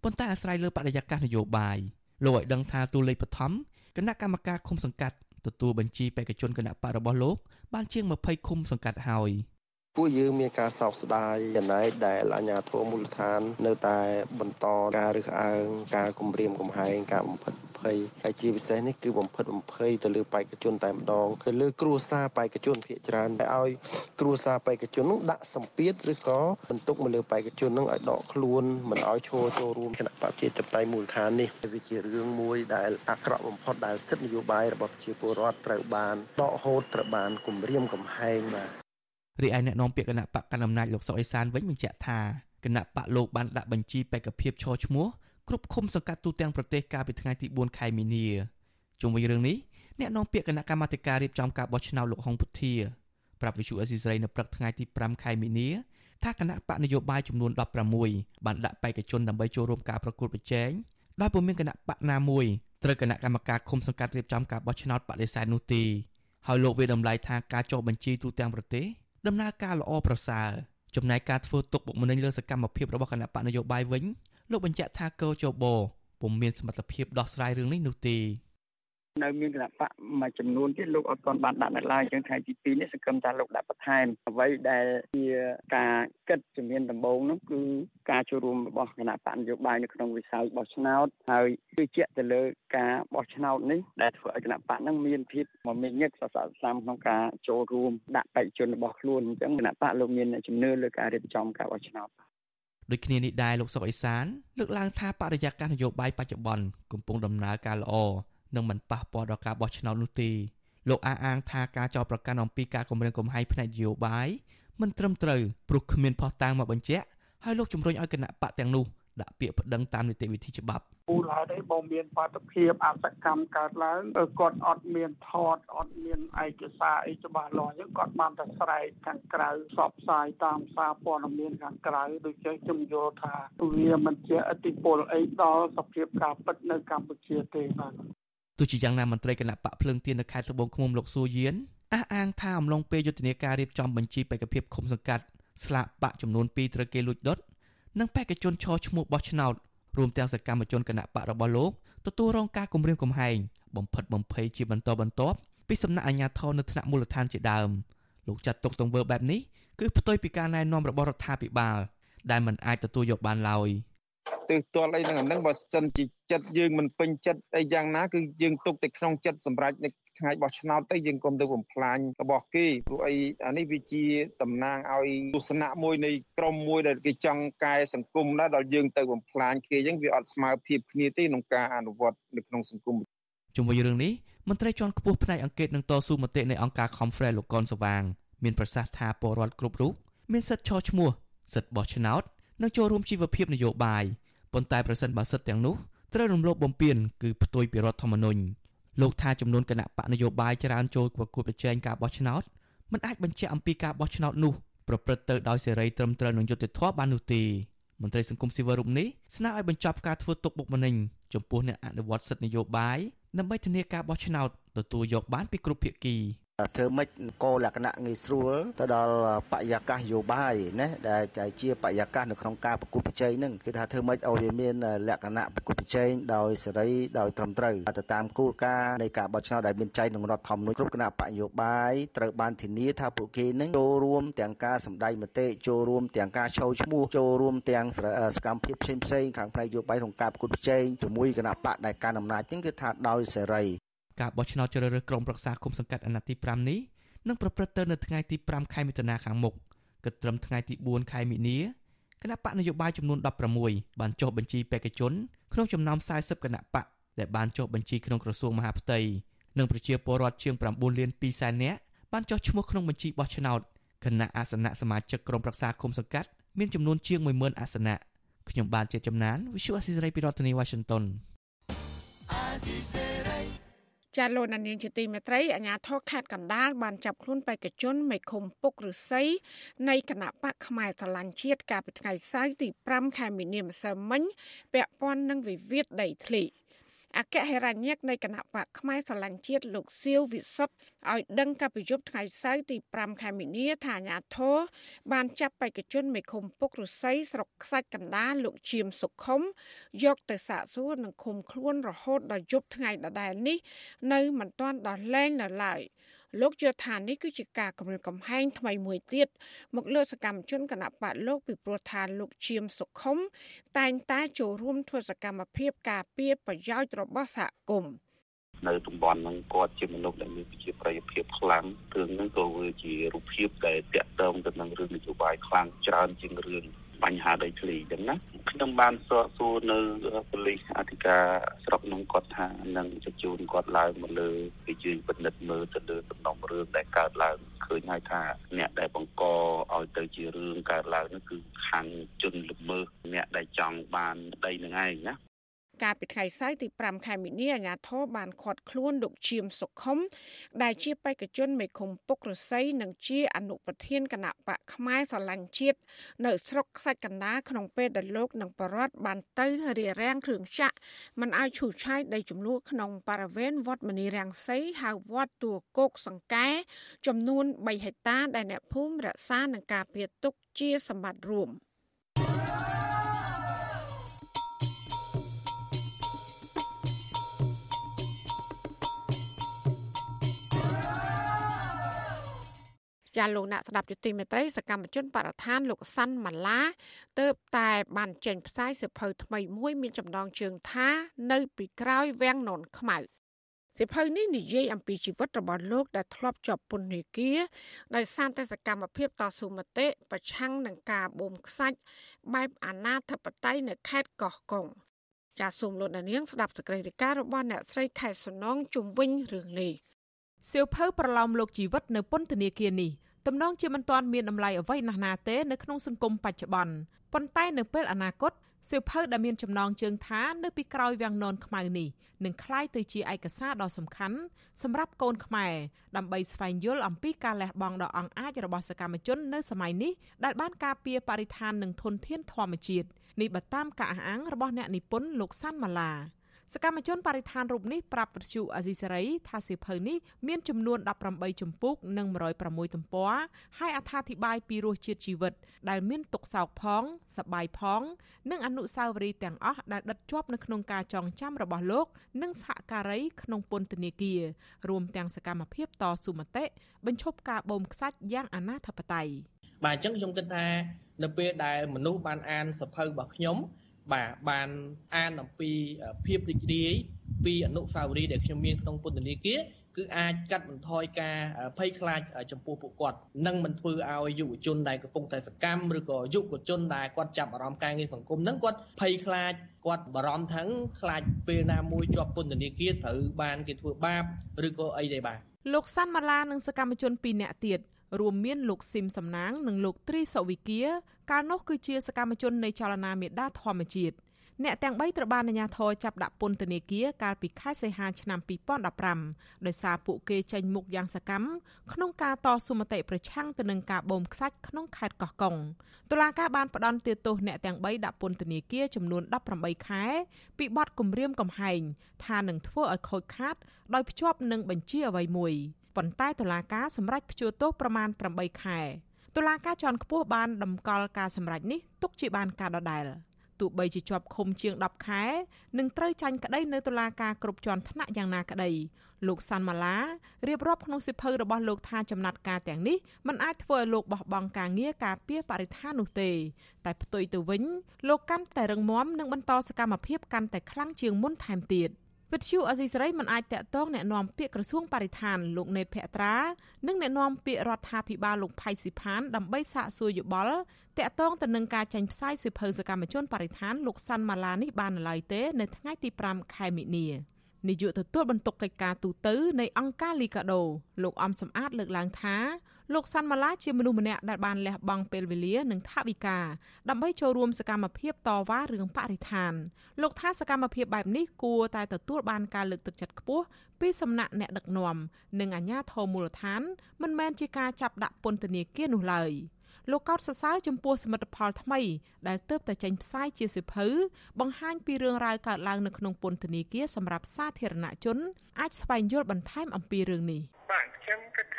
ប៉ុន្តែអាស្រ័យលើបរិយាកាសនយោបាយលោកឲ្យដឹងថាតួលេខបឋមគណៈកម្មការឃុំសង្កាត់ទទួលបញ្ជីបេក្ខជនគណៈបករបស់លោកបានជាង20ឃុំសង្កាត់ហើយ ពួកយើងមានការសោកស្ដាយចំណែកដែលអាជ្ញាធរមូលដ្ឋាន នៅតែបន្តការរើសអើងការគំរាមកំហែងការបំផិតភ័យហើយជាពិសេសនេះគឺបំផិតបំភ័យទៅលើបេក្ខជនតែម្ដងទៅលើគ្រួសារបេក្ខជនភាគច្រើនដែលឲ្យគ្រួសារបេក្ខជននោះដាក់សម្ពាធឬក៏បន្ទុកមកលើបេក្ខជននឹងឲ្យដកខ្លួនមិនឲ្យឈរចូលរួមគណៈបព្វជិតតៃមូលដ្ឋាននេះវាជារឿងមួយដែលអាក្រក់បំផុតដែលសិទ្ធិនយោបាយរបស់ប្រជាពលរដ្ឋត្រូវបានដកហូតត្រូវបានគំរាមកំហែងបាទ រីឯអ្នកនាំពាក្យគណៈបកកណ្ដាលអំណាចលោកសុកអេសានវិញបញ្ជាក់ថាគណៈបកលោកបានដាក់បញ្ជីបេក្ខភាពឈរឈ្មោះគ្រប់ឃុំសង្កាត់ទូទាំងប្រទេសកាលពីថ្ងៃទី4ខែមីនាជុំវិញរឿងនេះអ្នកនាំពាក្យគណៈកម្មាធិការរៀបចំការបោះឆ្នោតលោកហុងពុធាប្រាប់វិសុអេស៊ីសរ៉ៃនៅព្រឹកថ្ងៃទី5ខែមីនាថាគណៈបកនយោបាយចំនួន16បានដាក់បេក្ខជនដើម្បីចូលរួមការប្រកួតប្រជែងដោយពុំមានគណៈបកណាមួយត្រូវគណៈកម្មការឃុំសង្កាត់រៀបចំការបោះឆ្នោតបដិសេធនោះទេហើយលោកវាតម្លៃថាការចុះបញ្ជីទូទាំងប្រទេស ដំណើរការល្អប្រសើរចំណែកការធ្វើទុកបុកម្នេញលើសកម្មភាពរបស់គណៈបកនយោបាយវិញលោកបញ្ជាក់ថាកោជបពុំមានសមត្ថភាពដោះស្រាយរឿងនេះនោះទេ នៅមានគណៈបកមួយចំនួនទៀតលោកអត់ទាន់បានដាក់នៅឡើយចឹងថ្ងៃទី2នេះសង្ឃឹមថាលោកដាក់បន្ថែមអ្វីដែលជាការគិតជំនាញដំបូងនោះគឺការចូលរួមរបស់គណៈបកនយោបាយនៅក្នុងវិស័យបោះឆ្នោតហើយជឿជាក់ទៅលើការបោះឆ្នោតនេះដែលធ្វើឲ្យគណៈបកនឹងមានភាពមមាញឹកសសរស្តម្ភក្នុងការចូលរួមដាក់បេក្ខជនរបស់ខ្លួនអញ្ចឹងគណៈបកលោកមានជំនឿលើការរៀបចំការបោះឆ្នោតដូចគ្នានេះដែរលោកសុកអេសានលើកឡើងថាបរិយាកាសនយោបាយបច្ចុប្បន្នកំពុងដំណើរការល្អ និងមិនប៉ះពាល់ដល់ការបោះឆ្នោតនោះទេលោកអះអាងថាការចោទប្រកាន់អំពីការគម្រាមកំហែងផ្នែកនយោបាយមិនត្រឹមត្រូវព្រោះគ្មានភស្តុតាងមកបញ្ជាក់ហើយលោកជំរុញឲ្យគណៈបកទាំងនោះដាក់ពាក្យប្តឹងតាមនីតិវិធីច្បាប់មូលហេតុអីបើមានបាតុភិបអសកម្មកើតឡើងគាត់អត់មានថតអត់មានឯកសារអីច្បាស់លាស់អញ្ចឹងគាត់បានតែស្រែកខាងក្រៅផ្សព្វផ្សាយតាមសារព័ត៌មានខាងក្រៅដូចជាខ្ញុំយល់ថាវាមិនជាអតិពលអីដល់សភាពការពិតនៅកម្ពុជាទេបាទទោះ ជាយ៉ាងណាមន្ត្រីគណៈបកភ្លើងទៀននៅខេត្តត្បូងឃ្មុំលោកសួរយានអះអាងថាអំឡុងពេលយុទ្ធនាការរៀបចំបញ្ជីបេក្ខភាពឃុំសង្កាត់ស្លាកបកចំនួន2ត្រូវគេលួចដុតនិងបេក្ខជនឈរឈ្មោះបោះឆ្នោតរួមទាំងសកម្មជនគណៈបករបស់លោកទទួលរងការគំរាមកំហែងបំផិតបំភ័យជាបន្តបន្ទាប់ពីសំណាក់អាជ្ញាធរនៅថ្នាក់មូលដ្ឋានជាដើមលោកចាត់ទុកទង្វើបែបនេះគឺផ្ទុយពីការណែនាំរបស់រដ្ឋាភិបាលដែលមិនអាចទទួលយកបានឡើយ។ ទើទាល់អីហ្នឹងអាហ្នឹងបើសិនជាចិត្តយើងមិនពេញចិត្តអីយ៉ាងណាគឺយើងទុកតែក្នុងចិត្តសម្រាប់នៅថ្ងៃបោះឆ្នោតទៅយើងកុំទៅបំផ្លាញរបស់គេព្រោះអីអានេះវាជាតំណាងឲ្យទស្សនៈមួយនៃក្រមមួយដែលគេចង់កែសង្គមដែរដល់យើងទៅបំផ្លាញគេអញ្ចឹងវាអត់ស្មើភាពគ្នាទេក្នុងការអនុវត្តនៅក្នុងសង្គមជុំវិញរឿងនេះមន្ត្រីជាន់ខ្ពស់ផ្នែកអង្គការនឹងតស៊ូមតិនៃអង្គការ Conference លោកកនសវាង មានប្រសាសន៍ថាពលរដ្ឋគ្រប់រូបមានសិទ្ធិឈរឈ្មោះសិទ្ធិបោះឆ្នោតនិងចូលរួមជីវភាពនយោបាយ ប៉ុន្តែប្រសិនបើសិទ្ធិទាំងនោះត្រូវរំលោភបំពានគឺផ្ទុយពីរដ្ឋធម្មនុញ្ញលោកថាចំនួនគណៈបកនយោបាយច្រើនចូលប្រគួតប្រជែងការបោះឆ្នោតមិនអាចបញ្ជាក់អំពីការបោះឆ្នោតនោះប្រព្រឹត្តទៅដោយសេរីត្រឹមត្រូវនឹងយុត្តិធម៌បាននោះទេមន្ត្រីសង្គមស៊ីវិលរូបនេះស្នើឲ្យបញ្ចប់ការធ្វើទុកបុកម្នេញចំពោះអ្នកអនុវត្តសិទ្ធិនយោបាយដើម្បីធានាការបោះឆ្នោតទទួលយកបានពីគ្រប់ភាគី។ ធ្វើម៉េចកលក្ខណៈងាយស្រួលទៅដល់បរិយាកាសនយោបាយណាដែលជាបរិយាកាសនៅក្នុងការប្រគល់ប្រជែងហ្នឹងគឺថាធ្វើម៉េចឲ្យវាមានលក្ខណៈប្រគល់ប្រជែងដោយសេរីដោយត្រឹមត្រូវទៅតាមគោលការណ៍នៃការបោះឆ្នោតដែលមានចែងក្នុងរដ្ឋធម្មនុញ្ញគ្រប់គណៈបកនយោបាយត្រូវបានធានាថាពួកគេនឹងចូលរួមទាំងការសម្ដែងមតិចូលរួមទាំងការឈោឈ្មោះចូលរួមទាំងសកម្មភាពផ្សេងផ្សេងខាងផ្នែកនយោបាយក្នុងការប្រគល់ប្រជែងជាមួយគណៈបកដែលកាន់អំណាចហ្នឹងគឺថាដោយសេរី ការបោះឆ្នោតជ្រើសរើសក្រុមប្រឹក្សាគុំសង្កាត់អាណត្តិទី5នេះនឹងប្រព្រឹត្តទៅនៅថ្ងៃទី5ខែមិថុនាខាងមុខគិតត្រឹមថ្ងៃទី4ខែមិនិនាគណៈបកនយោបាយចំនួន16បានចុះបញ្ជីបេក្ខជនក្នុងចំណោម40គណៈបកដែលបានចុះបញ្ជីក្នុងក្រសួងមហាផ្ទៃនិងប្រជាពលរដ្ឋជាង9លាន2សែននាក់បានចុះឈ្មោះក្នុងបញ្ជីបោះឆ្នោតគណៈអាសនៈសមាជិកក្រុមប្រឹក្សាគុំសង្កាត់មានចំនួនជាង10000អាសនៈខ្ញុំបានជាចំណាន Visual Assisray ពីរដ្ឋធានី Washington ចាលោកនាងជាទីមេត្រីអាជ្ញាធរខេត្តកណ្ដាលបានចាប់ខ្លួនបេក្ខជនមេឃុំពុកឫស្សីនៃគណៈបកផ្នែកស្រឡាញ់ជាតិកាលពីថ្ងៃសៅរ៍ទី5ខែមីនាម្សិលមិញពាក់ព័ន្ធនឹងវិវាទដីធ្លី អគ្គហេរញ្ញិកនៃគណៈបកផ្នែកស្រឡាញ់ជាតិលោកសៀវវិសុទ្ធឲ្យដឹងកាលពីយប់ថ្ងៃសៅរ៍ទី5ខែមីនាថាអាញាធរបានចាប់បេក្ខជនមេឃុំពុករុស័យស្រុកខ្សាច់កណ្ដាលលោកឈៀមសុខុមយកទៅសាកសួរនិងឃុំខ្លួនរហូតដល់យប់ថ្ងៃដដែលនេះ នៅមិនទាន់ដោះលែងនៅឡើយ លោកជឿថានេះគឺជាការគម្រាមកំហែងថ្មីមួយទៀតមកលើសកម្មជនគណៈបកលោកពីព្រោះថាលោកឈៀមសុខុមតែងតែចូលរួមធ្វើសកម្មភាពការពារប្រយោជន៍របស់សហគមន៍នៅតំបន់ហ្នឹងគាត់ជាមនុស្សដែលមានប្រជាប្រិយភាពខ្លាំងរឿងហ្នឹងក៏វាជារូបភាពដែលតាក់ទងទៅនឹងរឿងនយោបាយខ្លាំងច្រើនជាងរឿង បញ្ហាដីធ្លីអញ្ចឹងណាខ្ញុំបានសួរសួរនៅប៉ូលីសអធិការស្រុកនោះគាត់ថានឹងជជូនគាត់ឡើងមកលើវិជាពិនិត្យមើលទៅលើដំណុំរឿងដែលកើតឡើងឃើញហើយថាអ្នកដែលបង្កឲ្យទៅជារឿងកើតឡើងនោះគឺខាងជនល្មើសអ្នកដែលចង់បានដីនឹងឯងណា កាលពីថ្ងៃសៅរ៍ទី5ខែមីនាអាជ្ញាធរបានឃាត់ខ្លួនលោកឈៀមសុខុមដែលជាបេក្ខជនមេឃុំពុករស័យនិងជាអនុប្រធានគណៈបកផ្នែកស្រឡាញ់ជាតិនៅស្រុកខ្សាច់កណ្ដាលក្នុងពេលដែលលោកនិងបរដ្ឋបានទៅរារាំងគ្រឿងចាក់មិនឲ្យឈូសឆាយដីចំនួនក្នុងបរិវេណវត្តមនីរាំងសីហៅវត្តទួគោកសង្កែចំនួន3ហិកតាដែលអ្នកភូមិរក្សានិងការពារទុកជាសម្បត្តិរួម។ ចាលោកអ្នកស្ដាប់យុតិមេត្រីសកម្មជនបរិស្ថានលោកសាន់ម៉ាឡាទៅតែបានចេញផ្សាយសិភៅថ្មីមួយមានចំណងជើងថា នៅពីក្រោយវាំងននខ្មៅសិភៅនេះនិយាយអំពីជីវិតរបស់លោកដែលធ្លាប់ជាប់ពន្ធនាគារដោយសារតែសកម្មភាពតស៊ូមតិប្រឆាំងនឹងការបូមខ្សាច់បែបអាណាធិបតេយ្យនៅខេត្តកោះកុងចាសសូមលោកនាងស្ដាប់សេចក្តីរាយការណ៍របស់អ្នកស្រីខែសំណងជុំវិញរឿងនេះ សៀវភៅប្រឡោមលោកជីវិតនៅពន្ធនាគារនេះទំនងជាមិនទាន់មានតម្លៃអ្វីណាស់ណាទេនៅក្នុងសង្គមបច្ចុប្បន្នប៉ុន្តែនៅពេលអនាគតសៀវភៅដែលមានចំណងជើងថានៅពីក្រោយវាំងននខ្មៅនេះនឹងក្លាយទៅជាឯកសារដ៏សំខាន់សម្រាប់កូនខ្មែរដើម្បីស្វែងយល់អំពីការលះបង់ដ៏អង់អាចរបស់សកម្មជននៅសម័យនេះដែលបានការពារបរិស្ថាននិងធនធានធម្មជាតិនេះបើតាមការអះអាងរបស់អ្នកនិពន្ធលោកសាន់ម៉ាឡា សកម្មជនបរិស្ថានរូបនេះប្រាប់វិទ្យុអាស៊ីសេរីថាសៀវភៅនេះមានចំនួន18ជំពូកនិង106ទំព័រហើយអត្ថាធិប្បាយពីរសជាតិជីវិត ដែលមានទុកសោកផងសប្បាយផង និងអនុស្សាវរីយ៍ទាំងអស់ដែលដិតជាប់នៅក្នុងការចងចាំរបស់លោក និងសហការីក្នុងពន្ធនាគាររួមទាំងសកម្មភាពតស៊ូមតិបញ្ឈប់ការបូមខ្សាច់យ៉ាងអនាធបត័យបាទអញ្ចឹងខ្ញុំគិតថានៅពេលដែលមនុស្សបានអានសភៅរបស់ខ្ញុំ បាទបានអានអំពីភាពរីករាយពីអនុស្សាវរីយ៍ដែលខ្ញុំមានក្នុងពុទ្ធនាគារគឺអាចកាត់បន្ថយការភ័យខ្លាចចំពោះពួកគាត់និងមិនធ្វើឲ្យយុវជនដែលកំពុងតែសកម្មឬក៏យុវជនដែលគាត់ចាប់អារម្មណ៍ការងារសង្គមហ្នឹងគាត់ភ័យខ្លាចគាត់បារម្ភថាខ្លាចពេលណាមួយជាប់ពន្ធនាគារត្រូវបានគេធ្វើបាបឬក៏អីទេបាទលោកសាន់ម៉ាឡានិងសកម្មជន2នាក់ទៀត រួមមានលោកស៊ីមសំណាង និងលោកត្រីសវិគាកាលនោះគឺជាសកម្មជននៃចលនាមេដាធម្មជាតិអ្នកទាំង3ត្រូវបានអាជ្ញាធរចាប់ដាក់ពន្ធនាគារកាលពីខែសីហាឆ្នាំ2015ដោយសារពួកគេចេញមុខយ៉ាងសកម្មក្នុងការតស៊ូមតិប្រឆាំងទៅនឹងការបូមខ្សាច់ក្នុងខេត្តកោះកុងតុលាការបានផ្តន្ទាទោសអ្នកទាំង3ដាក់ពន្ធនាគារចំនួន18ខែពីបទគំរាមកំហែងថានឹងធ្វើឲ្យខូចខាតដោយភ្ជាប់នឹងបញ្ជាអ្វីមួយ ប៉ុន្តែតុលាការសម្រេចព្យួរទោសប្រមាណ8ខែតុលាការជាន់ខ្ពស់បានដំកល់ការសម្រេចនេះទុកជាបានការដដែល។ទោះបីជាជាប់ឃុំជាង10ខែនឹងត្រូវចាញ់ក្តីនៅតុលាការគ្រប់ជាន់ថ្នាក់យ៉ាងណាក្តីលោកសាន់ម៉ាឡារៀបរាប់ក្នុងសិភៅរបស់លោកថាចំណាត់ការទាំងនេះมันអាចធ្វើឲ្យលោកបោះបង់ការងារការពារបរិស្ថាននោះទេ តែផ្ទុយទៅវិញលោកកាន់តែរឹងមាំនិងបន្តសកម្មភាពកាន់តែខ្លាំងជាងមុនថែមទៀត។ វិទ្យុអេស៊ីសរ៉ៃមិនអាចតាក់ទងแนะនាំពាក្យក្រសួងបរិស្ថានលោកណេតភក្ត្រានិងแนะនាំពាក្យរដ្ឋាភិបាលលោកផៃស៊ីផានដើម្បីសាកសួរយោបល់តាក់ទងទៅនឹងការចេញផ្សាយសិភៅសកម្មជនបរិស្ថានលោកសាន់ម៉ាឡានេះបាននៅឡើយទេនៅថ្ងៃទី5ខែមិនិនានាយកទទួលបន្ទុកកិច្ចការទូតនៃអង្គការលីកាដូលោកអំសំអាតលើកឡើងថា លោកសាន់ម៉ាឡាជាមនុស្សម្នាក់ដែលបានលះបង់ពេលវេលានិងថវិកាដើម្បីចូលរួមសកម្មភាពតវ៉ារឿងបរិស្ថានលោកថាសកម្មភាពបែបនេះគួរតែទទួលបានការលើកទឹកចិត្តខ្ពស់ពីសំណាក់អ្នកដឹកនាំនិងអាជ្ញាធរមូលដ្ឋានមិនមែនជាការចាប់ដាក់ពន្ធនាគារនោះឡើយលោកកោតសរសើរចំពោះសមិទ្ធផលថ្មីដែលទើបតែចេញផ្សាយជាសិភៅបង្ហាញពីរឿងរ៉ាវកើតឡើងនៅក្នុងពន្ធនាគារសម្រាប់សាធារណជនអាចស្វែងយល់បន្ថែមអំពីរឿងនេះបាទខ្ញុំគិត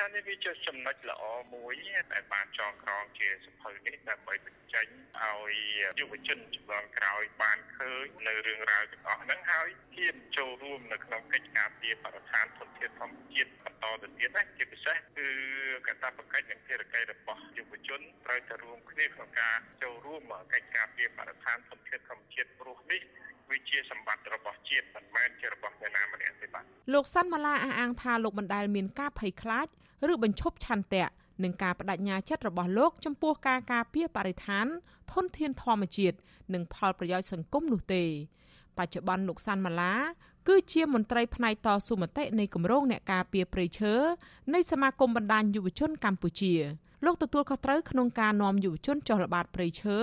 ថានេះវាជាចំណុចល្អមួយដែលបានចងក្រងជាសភៅនេះដើម្បីបញ្ចេញឲ្យយុវជនជំនាន់ក្រោយបានឃើញនៅរឿងរ៉ាវទាំងអស់ហ្នឹងហើយហ៊ានចូលរួមនៅក្នុងកិច្ចការពារបរិស្ថានធនធានធម្មជាតិបន្តទៅទៀតណាជាពិសេសគឺកតាបកិច្ចនិងភារកិច្ចរបស់យុវជនត្រូវតែរួមគ្នាក្នុងការចូលរួមកិច្ចការពារបរិស្ថានធនធានធម្មជាតិព្រោះនេះវាជាសម្បត្តិរបស់ជាតិមិនមែនជារបស់អ្នកណាម្នាក់ទេបាទលោកសាន់ម៉ាឡាអះអាងថាលោកបណ្ដែលមានការភ័យខ្លាចឬបញ្ឈប់ឆន្ទៈនឹងការបដិញ្ញាចិត្តរបស់លោកចំពោះការការពារបរិស្ថាន ធនធានធម្មជាតិនិងផលប្រយោជន៍សង្គមនោះទេ បច្ចុប្បន្នលោកសាន់ម៉ាឡាគឺជាមន្ត្រីផ្នែកតស៊ូមតិនៃគម្រោងអ្នកការពារព្រៃឈើនៃសមាគមបណ្ដាញយុវជនកម្ពុជាលោកទទួលខុសត្រូវក្នុងការនាំយុវជនចុះល្បាតព្រៃឈើ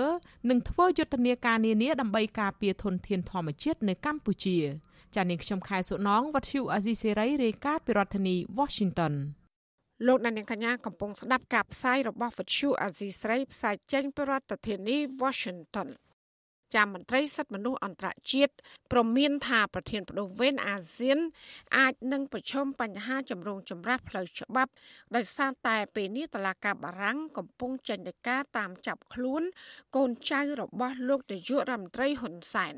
និងធ្វើយុទ្ធនាការនានាដើម្បីការពារធនធានធម្មជាតិនៅកម្ពុជាចានាងខ្ញុំខែសុណងវັດឈូអាស៊ីសេរីរាយការណ៍ពីរដ្ឋធានី Washington លោកអ្នកនាងកញ្ញាកំពុងស្ដាប់ការផ្សាយរបស់វិទ្យុអាស៊ីស្រីផ្សាយចេញពីរដ្ឋធានី Washington ចាំមន្ត្រីសិទ្ធិមនុស្សអន្តរជាតិព្រមានថាប្រធានបដូវវេនអាស៊ាន អាចនឹងប្រឈមបញ្ហាចម្រូងចម្រាសផ្លូវច្បាប់ដោយសារតែពេលនេះតឡាការបារាំងកំពុងចេញដីកាតាមចាប់ខ្លួន កូនចៅរបស់លោកនាយករដ្ឋមន្ត្រីហ៊ុនសែន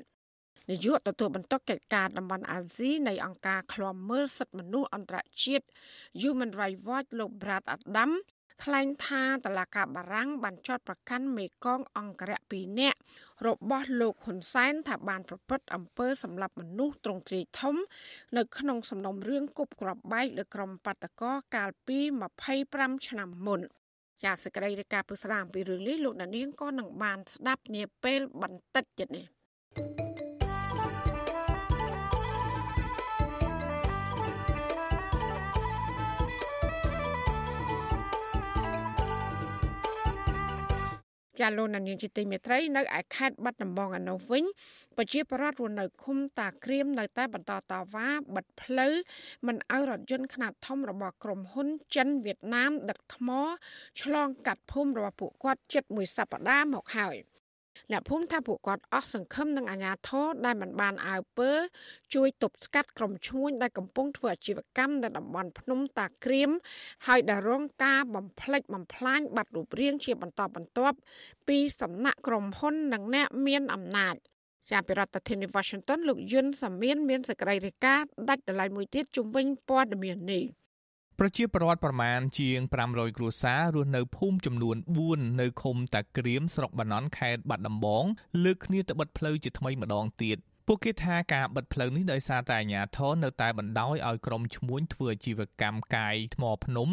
នាយកទទួលបន្ទុកកិច្ចការតំបន់អាស៊ីនៃអង្គការឃ្លាំមើលសិទ្ធិមនុស្សអន្តរជាតិ Human Rights Watch លោក Brad Adam ថ្លែងថាតឡាកាបារាំងបានចោទប្រកាន់មេកងអង្គរៈ2នាក់របស់លោកហ៊ុនសែនថាបានប្រព្រឹត្តអំពើសម្លាប់មនុស្សទ្រង់ទ្រាយធំ នៅក្នុងសំណុំរឿងគប់គ្រាប់បែកលើក្រុមបាតកោកាលពី25ឆ្នាំមុនចាសសេចក្តីរាយការណ៍ពុស្ដាអំពីរឿងនេះលោកដានៀងក៏នឹងបានស្ដាប់នាពេលបន្តិចទៀតនេះ thank you ចាលោកនានីជាទីមេត្រីនៅឯខេត្តបាត់ដំបងឯនោះវិញប្រជាពលរដ្ឋរស់នៅឃុំតាក្រៀមនៅតែបន្តតវ៉ាបិទផ្លូវមិនឲ្យរថយន្តខ្នាតធំរបស់ក្រុមហ៊ុនចិនវៀតណាមដឹកថ្មឆ្លងកាត់ភូមិរបស់ពួកគាត់ជិតមួយសប្តាហ៍មកហើយ។ អ្នកភូមិថាពួកគាត់អស់សង្ឃឹមនឹងអាជ្ញាធរដែលមិនបានអើពើ ជួយទប់ស្កាត់ក្រុមឈ្មួញដែលកំពុងធ្វើអាជីវកម្មនៅតំបន់ភ្នំតាក្រៀមហើយដែលរងការបំផ្លិចបំផ្លាញបាត់រូបរាងជាបន្តបន្ទាប់ពីសំណាក់ក្រុមហ៊ុននិងអ្នកមានអំណាចជាប្រធានាធិបតី Washington លោកយុនសាមៀនមានសេចក្តីរាយការណ៍ដាច់ដライមួយទៀតជំវិញព័ត៌មាននេះ ប្រជាពលរដ្ឋប្រមាណជាង500គ្រួសាររស់នៅភូមិចំនួន4នៅឃុំតាក្រៀមស្រុកបាណន់ខេត្តបាត់ដំបងលើកគ្នាទៅបិទផ្លូវជាថ្មីម្ដងទៀតពួកគេថាការបិទផ្លូវនេះដោយសារតែអាជ្ញាធរនៅតែបណ្ដោយឲ្យក្រុមឈ្មួញធ្វើអាជីវកម្មកាយថ្មភ្នំ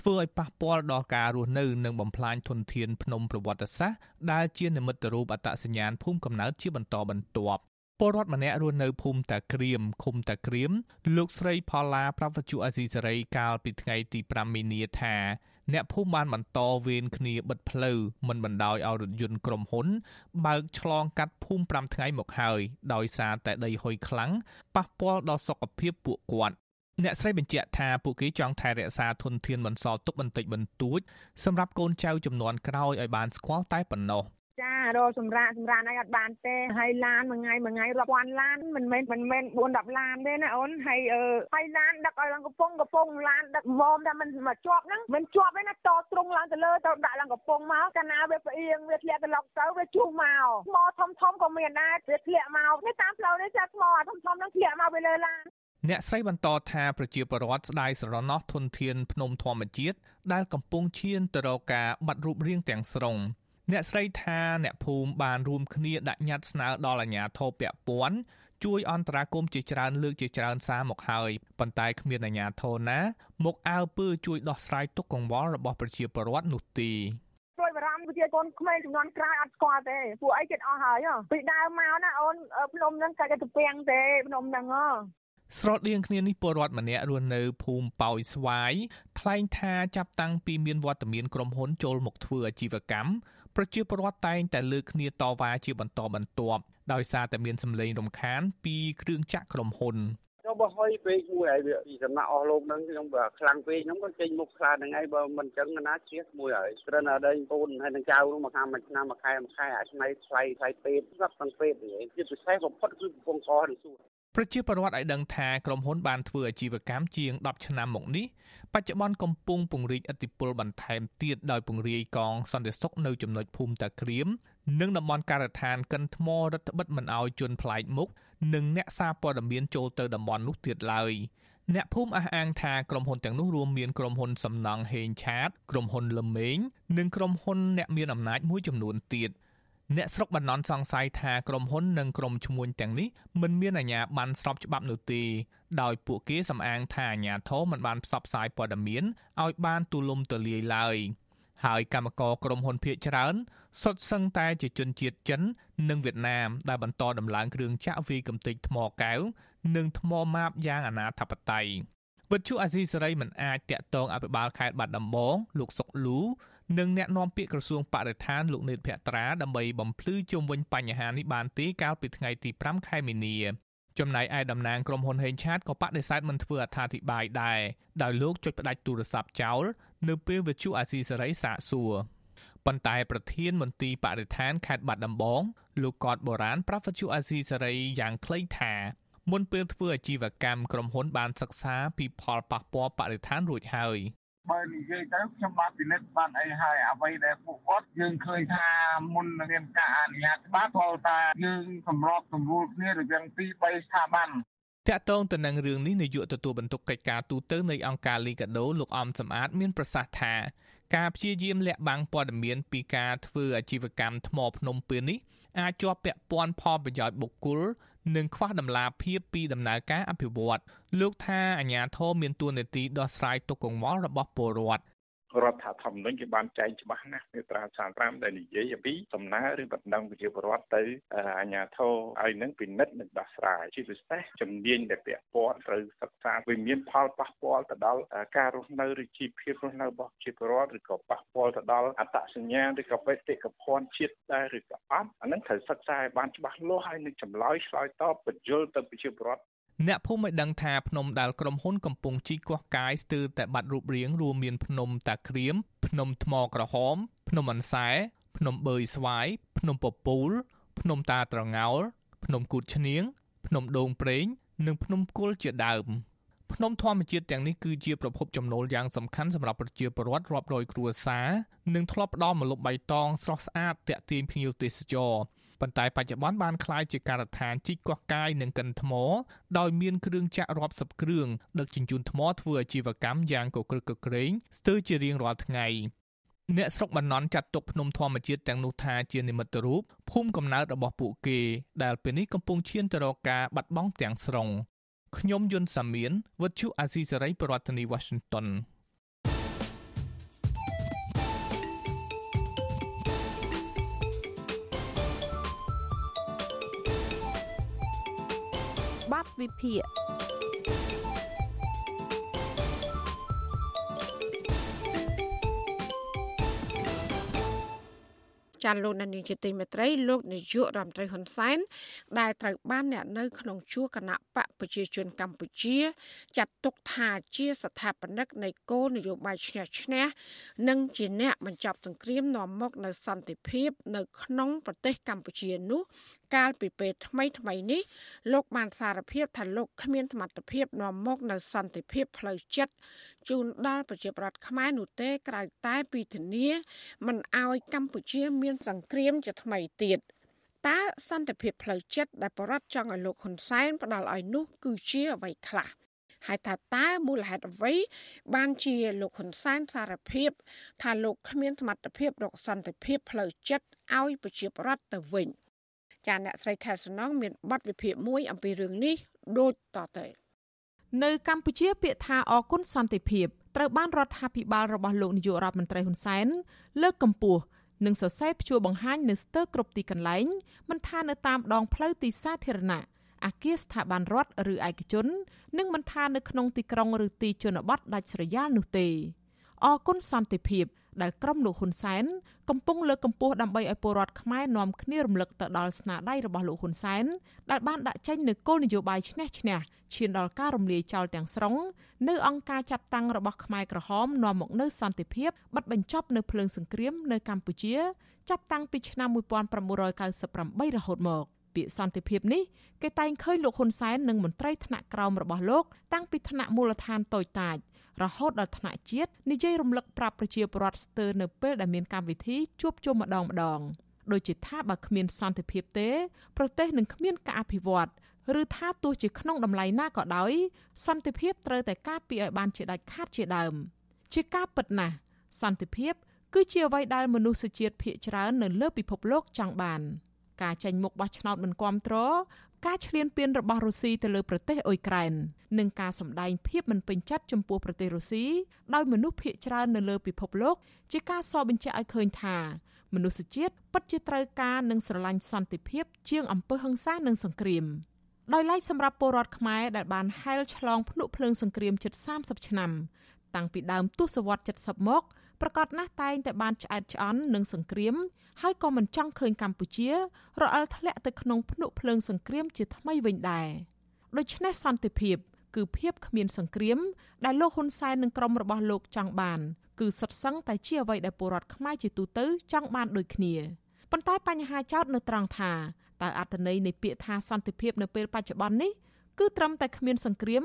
ធ្វើឲ្យប៉ះពាល់ដល់ការរស់នៅនិងបំផ្លាញធនធានភ្នំប្រវត្តិសាស្ត្រដែលជានិមិត្តរូបអត្តសញ្ញាណភូមិកំណើតជាបន្តបន្ទាប់ ពលរដ្ឋម្នាក់រស់នៅភូមិតាក្រៀមឃុំតាក្រៀមលោកស្រីផល្លាប្រវត្តិអាស៊ីសេរីកាលពីថ្ងៃទី5មីនាថា អ្នកភូមិបានបន្តវេនគ្នាបិទផ្លូវមិនបណ្ដោយឲ្យរថយន្តក្រុមហ៊ុន បើកឆ្លងកាត់ភូមិ5ថ្ងៃមកហើយដោយសារតែដីហុយខ្លាំងប៉ះពាល់ដល់សុខភាពពួកគាត់អ្នកស្រីបញ្ជាក់ថាពួកគេចង់ថែរក្សាធនធានបន្សល់ទុកបន្តិចបន្តួចសម្រាប់កូនចៅចំនួនក្រោយឲ្យបានស្គាល់តែប៉ុណ្ណោះ។ ចារកសម្រាប់សម្រាប់អីអត់បានទេហើយឡានមួយថ្ងៃមួយថ្ងៃរាប់ពាន់ឡានមិនមែនមិនមែន4 10ឡានទេណាអូនហើយអឺហើយឡានដឹកឲ្យឡើងកំពង់កំពង់ឡានដឹកមុំថាមិនមកជាប់ហ្នឹងមិនជាប់ទេណាតត្រង់ឡើងទៅលើទៅដាក់ឡើងកំពង់មកកាលណាវាផ្អៀងវាធ្លាក់ទៅឡុកទៅវាជុះមកថ្មធំធំក៏មានដែរវាធ្លាក់មកនេះតាមផ្លូវនេះចាថ្មធំធំហ្នឹងធ្លាក់មកវាលើឡានអ្នកស្រីបន្តថាប្រជាពលរដ្ឋស្ដាយស្រណោះធនធានភ្នំធម្មជាតិដែលកំពុងឈានទៅរកការបាត់រូបរាងទាំងស្រុង អ្នកស្រីថាអ្នកភូមិបានរួមគ្នាដាក់ញត្តិស្នើដល់អាជ្ញាធរពាក់ព័ន្ធជួយអន្តរាគមន៍ជាច្រើនលើកជាច្រើនសារមកហើយប៉ុន្តែគ្មានអាជ្ញាធរណា មកអើពើជួយដោះស្រាយទុកកង្វល់របស់ប្រជាពលរដ្ឋនោះទេព្រួយបារម្ភប្រជាកូនក្មេងចំនួនក្រោយអត់ស្គាល់ទេពួកអីចិត្តអស់ហើយពីដើមមកណាអូនភ្នំហ្នឹងកាច់ទៅពាំងទេភ្នំហ្នឹងហ៎ស្រដៀងគ្នានេះពលរដ្ឋម្នាក់រស់នៅភូមិប៉ោយស្វាយថ្លែងថាចាប់តាំងពីមានវត្តមានក្រុមហ៊ុនចូលមកធ្វើអាជីវកម្ម ប្រជាពលរដ្ឋតែងតែលើកគ្នាតវ៉ាជាបន្តបន្ទាប់ដោយសារតែមានសម្លេងរំខានពីគ្រឿងចក្រក្រុមហ៊ុនចូលបើហុយពេកមួយហើយវាពីសំណាក់អស់លោកហ្នឹងខ្ញុំបើខ្លាំងពេកខ្ញុំក៏ចេញមុខខ្លាហ្នឹងហើយបើមិនអញ្ចឹងណាជៀសមួយហើយត្រូវណាដេញពូនហើយនឹងចៅនោះមកខាងមួយឆ្នាំមួយខែមួយខែអាចឆ្នៃថ្លៃថ្លៃពេទ្យស្រាប់ទាំងពេទ្យនេះជាពិសេសបំផុតគឺកំពង់កនិងសួរ ប្រជាពលរដ្ឋឲ្យដឹងថាក្រុមហ៊ុនបានធ្វើអាជីវកម្មជាង10ឆ្នាំមកនេះបច្ចុប្បន្នកំពុងពង្រីកឥទ្ធិពលបន្ថែមទៀតដោយពង្រាយកងសន្តិសុខនៅចំណុចភូមិតាក្រៀមនិងតំបន់ការដ្ឋានកិនថ្មរដ្ឋបិទមិនឲ្យជនប្លែកមុខនិងអ្នកសារព័ត៌មានចូលទៅតំបន់នោះទៀតឡើយអ្នកភូមិអះអាងថាក្រុមហ៊ុនទាំងនោះរួមមានក្រុមហ៊ុនសំណង់ហេងឆាត ក្រុមហ៊ុនលឹមមេងនិងក្រុមហ៊ុនអ្នកមានអំណាចមួយចំនួនទៀត។ អ្នកស្រុកបណ្ណន់សង្ស័យថាក្រុមហ៊ុននិងក្រុមឈ្មួញទាំងនេះមិនមានអាជ្ញាប័ណ្ណស្របច្បាប់នោះទេដោយពួកគេសំអាងថាអាជ្ញាធរមិនបានផ្សព្វផ្សាយព័ត៌មានឲ្យបានទូលំទូលាយឡើយហើយកម្មករក្រុមហ៊ុនភៀកច្រើនសុទ្ធសឹងតែជាជនជាតិចិន និងវៀតណាមដែលបន្តដំឡើងគ្រឿងចាក់វាយកំទេចថ្មកែវនិងថ្មម៉ាបយ៉ាងអនាធបត័យវិទ្យុអាស៊ីសេរីមិនអាចតាក់ទងអភិបាលខេត្តបាត់ដំបងលោកសុកលូ និងអ្នកនាំពាក្យក្រសួងបរិស្ថានលោកនេតភក្ត្រាដើម្បីបំភ្លឺជុំវិញបញ្ហានេះបានទេកាលពីថ្ងៃទី5ខែមីនាចំណែកឯតំណាងក្រុមហ៊ុនហេងឆាតក៏បដិសេធមិនធ្វើអត្ថាធិប្បាយដែរដោយលោកចុចផ្ដាច់ទូរស័ព្ទចោលនៅពេលវិទ្យុអាស៊ីសេរីសាកសួរប៉ុន្តែប្រធានមន្ទីរបរិស្ថានខេត្តបាត់ដំបងលោកកតបូរានប្រាប់វិទ្យុអាស៊ីសេរីយ៉ាងខ្លីថាមុនពេលធ្វើអាជីវកម្មក្រុមហ៊ុនបានសិក្សាពីផលប៉ះពាល់បរិស្ថានរួចហើយ បើនិយាយទៅខ្ញុំបានពិនិត្យបានអីហើយអ្វីដែលពួកគាត់យើងឃើញថាមុននឹងមានការអនុញ្ញាតច្បាប់ព្រោះតែយើងសម្របសម្រួលគ្នារវាង2 3ស្ថាប័នតាក់ទងទៅនឹងរឿងនេះនាយកទទួលបន្ទុកកិច្ចការទូតទៅនៃអង្គការលីកាដូលោកអំសំអាតមានប្រសាសន៍ថាការព្យាយាមលាក់បាំងព័ត៌មានពីការធ្វើអាជីវកម្មថ្មភ្នំពេលនេះ អាចជាប់ពាក់ព័ន្ធផលប្រយោជន៍បុគ្គលនិងខ្វះដំណាភាពពីដំណើរការអភិវឌ្ឍលោកថាអាជ្ញាធរមានទួនាទីដោះស្រាយទុកកង្វល់របស់ពលរដ្ឋ រដ្ឋធម្មនុញ្ញគេបានចែងច្បាស់ណាស់មាត្រា35ដែលនិយាយអំពីសំណើឬបណ្ដឹងប្រជាពលរដ្ឋទៅអាជ្ញាធរឲ្យនឹងពិនិត្យនិងដោះស្រាយជាពិសេសជំនាញដែលពាក់ព័ន្ធត្រូវសិក្សាវាមានផលប៉ះពាល់ទៅដល់ការរស់នៅឬជីវភាពរស់នៅរបស់ប្រជាពលរដ្ឋឬក៏ប៉ះពាល់ទៅដល់អត្តសញ្ញាណឬក៏បេតិកភណ្ឌជាតិដែរឬក៏អត់អានឹងត្រូវសិក្សាឲ្យបានច្បាស់លាស់ហើយនឹងចម្លើយឆ្លើយតបបញ្យល់ទៅប្រជាពលរដ្ឋ អ្នកភូមិឲ្យដឹងថាភ្នំដែលក្រុមហ៊ុនកំពុងជីកកោះកាយស្ទើរតែបាត់រូបរាងរួមមានភ្នំតាក្រៀមភ្នំថ្មក្រហម ភ្នំអន្សែភ្នំបឺយស្វាយភ្នំពពូល ភ្នំតាត្រងោលភ្នំគូតឈ្នៀងភ្នំដូងប្រេង និងភ្នំគុលជាដើមភ្នំធម្មជាតិទាំងនេះគឺជាប្រភពចំណូលយ៉ាងសំខាន់សម្រាប់ប្រជាពលរដ្ឋរាប់រយគ្រួសារនិងធ្លាប់ផ្ដល់ម្លប់បៃតងស្រស់ស្អាតទាក់ទាញភ្ញៀវទេសចរ ប៉ុន្តែបច្ចុប្បន្នបានក្លាយជាការដ្ឋានជីកកោះកាយនិងកិនថ្ម ដោយមានគ្រឿងចាក់រាប់សិបគ្រឿងដឹកជញ្ជូនថ្មធ្វើអាជីវកម្មយ៉ាងកក្រឹកកក្រែងស្ទើរជារៀងរាល់ថ្ងៃអ្នកស្រុកបណ្ណន់ចាត់ទុកភ្នំធម្មជាតិទាំងនោះថាជានិមិត្តរូបភូមិកំណើតរបស់ពួកគេដែលពេលនេះកំពុងឈានទៅរកការបាត់បង់ទាំងស្រុងខ្ញុំយុនសាមៀនវិទ្យុអាស៊ីសេរីប្រធានាធិបតី Washington វិភាគចាន់លោកនានីជាទីមេត្រីលោកនាយករដ្ឋមន្ត្រីហ៊ុនសែនដែលត្រូវបានអ្នកនៅក្នុងជួរគណៈបកប្រជាជនកម្ពុជា ចាត់ទុកថាជាស្ថាបនិកនៃគោលនយោបាយឈ្នះឈ្នះនិងជាអ្នកបញ្ចប់សង្គ្រាមនាំមកនូវសន្តិភាព នៅក្នុងប្រទេសកម្ពុជានោះកាលពីពេលថ្មីថ្មីនេះលោកបានសារភាពថាលោកគ្មានសមត្ថភាពនាំមកនូវសន្តិភាពផ្លូវចិត្តជូនដល់ប្រជាប្រដ្ឋខ្មែរនោះទេក្រៅតែពីធានាមិនឲ្យកម្ពុជាមានសង្គ្រាមជាថ្មីទៀតតើសន្តិភាពផ្លូវចិត្តដែលបរដ្ឋចង់ឲ្យលោកហ៊ុនសែនផ្ដល់ឲ្យនោះគឺជាអ្វីខ្លះហើយថាតើមូលហេតុអ្វី បានជាលោកហ៊ុនសែនសារភាព ថាលោកគ្មានសមត្ថភាពរកសន្តិភាពផ្លូវចិត្តឲ្យប្រជាប្រដ្ឋទៅវិញ។ ចាអ្នកស្រីខែសំណងមានបទវិភាគមួយអំពីរឿងនេះដូចតទៅនៅកម្ពុជាពាក្យថាអគុណសន្តិភាពត្រូវបានរដ្ឋាភិបាលរបស់លោកនាយករដ្ឋមន្ត្រីហ៊ុនសែនលើកកម្ពស់និងសរសេរព្យួរបង្ហាញនៅស្ទើរគ្រប់ទីកន្លែងមិនថានៅតាមដងផ្លូវទីសាធារណៈអគារស្ថាប័នរដ្ឋឬឯកជន និងមិនថានៅក្នុងទីក្រុងឬទីជនបទដាច់ស្រយាលនោះទេអគុណសន្តិភាព ដែលក្រុមលោកហ៊ុនសែនកំពុងលើកកម្ពស់ដើម្បីឲ្យពលរដ្ឋខ្មែរនាំគ្នារំលឹកទៅដល់ស្នាដៃរបស់លោកហ៊ុនសែនដែលបានដាក់ចេញនូវគោលនយោបាយឈ្នះឈ្នះឈានដល់ការរំលាយចោលទាំងស្រុងនៅអង្គការចាត់តាំងរបស់ខ្មែរក្រហមនាំមកនូវសន្តិភាពបិទបញ្ចប់នៅភ្លើងសង្គ្រាមនៅកម្ពុជាចាប់តាំងពីឆ្នាំ1998រហូតមកពាក្យសន្តិភាពនេះគេតែងឃើញលោកហ៊ុនសែននិងមន្ត្រីថ្នាក់ក្រោមរបស់លោកតាំងពីថ្នាក់មូលដ្ឋានតូចតាច រហូតដល់ថ្នាក់ជាតិនិយាយរំលឹកប្រាប់ប្រជាពលរដ្ឋស្ទើរនៅពេលដែលមានកម្មវិធីជួបជុំម្ដងម្ដងដូចជាថាបើគ្មានសន្តិភាពទេ ប្រទេសនឹងគ្មានការអភិវឌ្ឍឬថាទោះជាក្នុងតម្លៃណាក៏ដោយ សន្តិភាពត្រូវតែការពារឲ្យបានជាដាច់ខាតជាដើម ជាការពិតណាស់សន្តិភាព គឺជាអ្វីដែលមនុស្សជាតិភាគច្រើននៅលើពិភពលោកចង់បាន ការចេញមុខបោះឆ្នោតមិនគ្រប់គ្រង ការឈ្លានពានរបស់រុស្ស៊ីទៅលើប្រទេសអ៊ុយក្រែននិងការសម្ដែងភាពមិនពេញចិត្តចំពោះប្រទេសរុស្ស៊ីដោយមនុស្សភាគច្រើននៅលើពិភពលោកជាការសបញ្ជាក់ឲ្យឃើញថាមនុស្សជាតិពិតជាត្រូវការនិងស្រឡាញ់សន្តិភាពជាងអំពើហិង្សានិងសង្គ្រាមដោយឡែកសម្រាប់ពលរដ្ឋខ្មែរដែលបានហែលឆ្លងភ្នក់ភ្លើងសង្គ្រាមជិត30ឆ្នាំតាំងពីដើមទសវត្សរ៍70មក ប្រកាសណាស់តែងតែបានឆ្អែតឆ្អន់នឹងសង្គ្រាមហើយក៏មិនចង់ឃើញកម្ពុជារអិលធ្លាក់ទៅក្នុងភ្នក់ភ្លើងសង្គ្រាមជាថ្មីវិញដែរដូច្នេះសន្តិភាព គឺភាពគ្មានសង្គ្រាម ដែលលោកហ៊ុនសែននិងក្រុមរបស់លោកចង់បាន គឺសុទ្ធសឹងតែជាអ្វីដែលពលរដ្ឋខ្មែរជាទូទៅចង់បានដូចគ្នាប៉ុន្តែបញ្ហាចោតនៅត្រង់ថាតើអត្ថន័យនៃពាក្យថាសន្តិភាពនៅពេលបច្ចុប្បន្ននេះគឺត្រឹមតែគ្មានសង្គ្រាម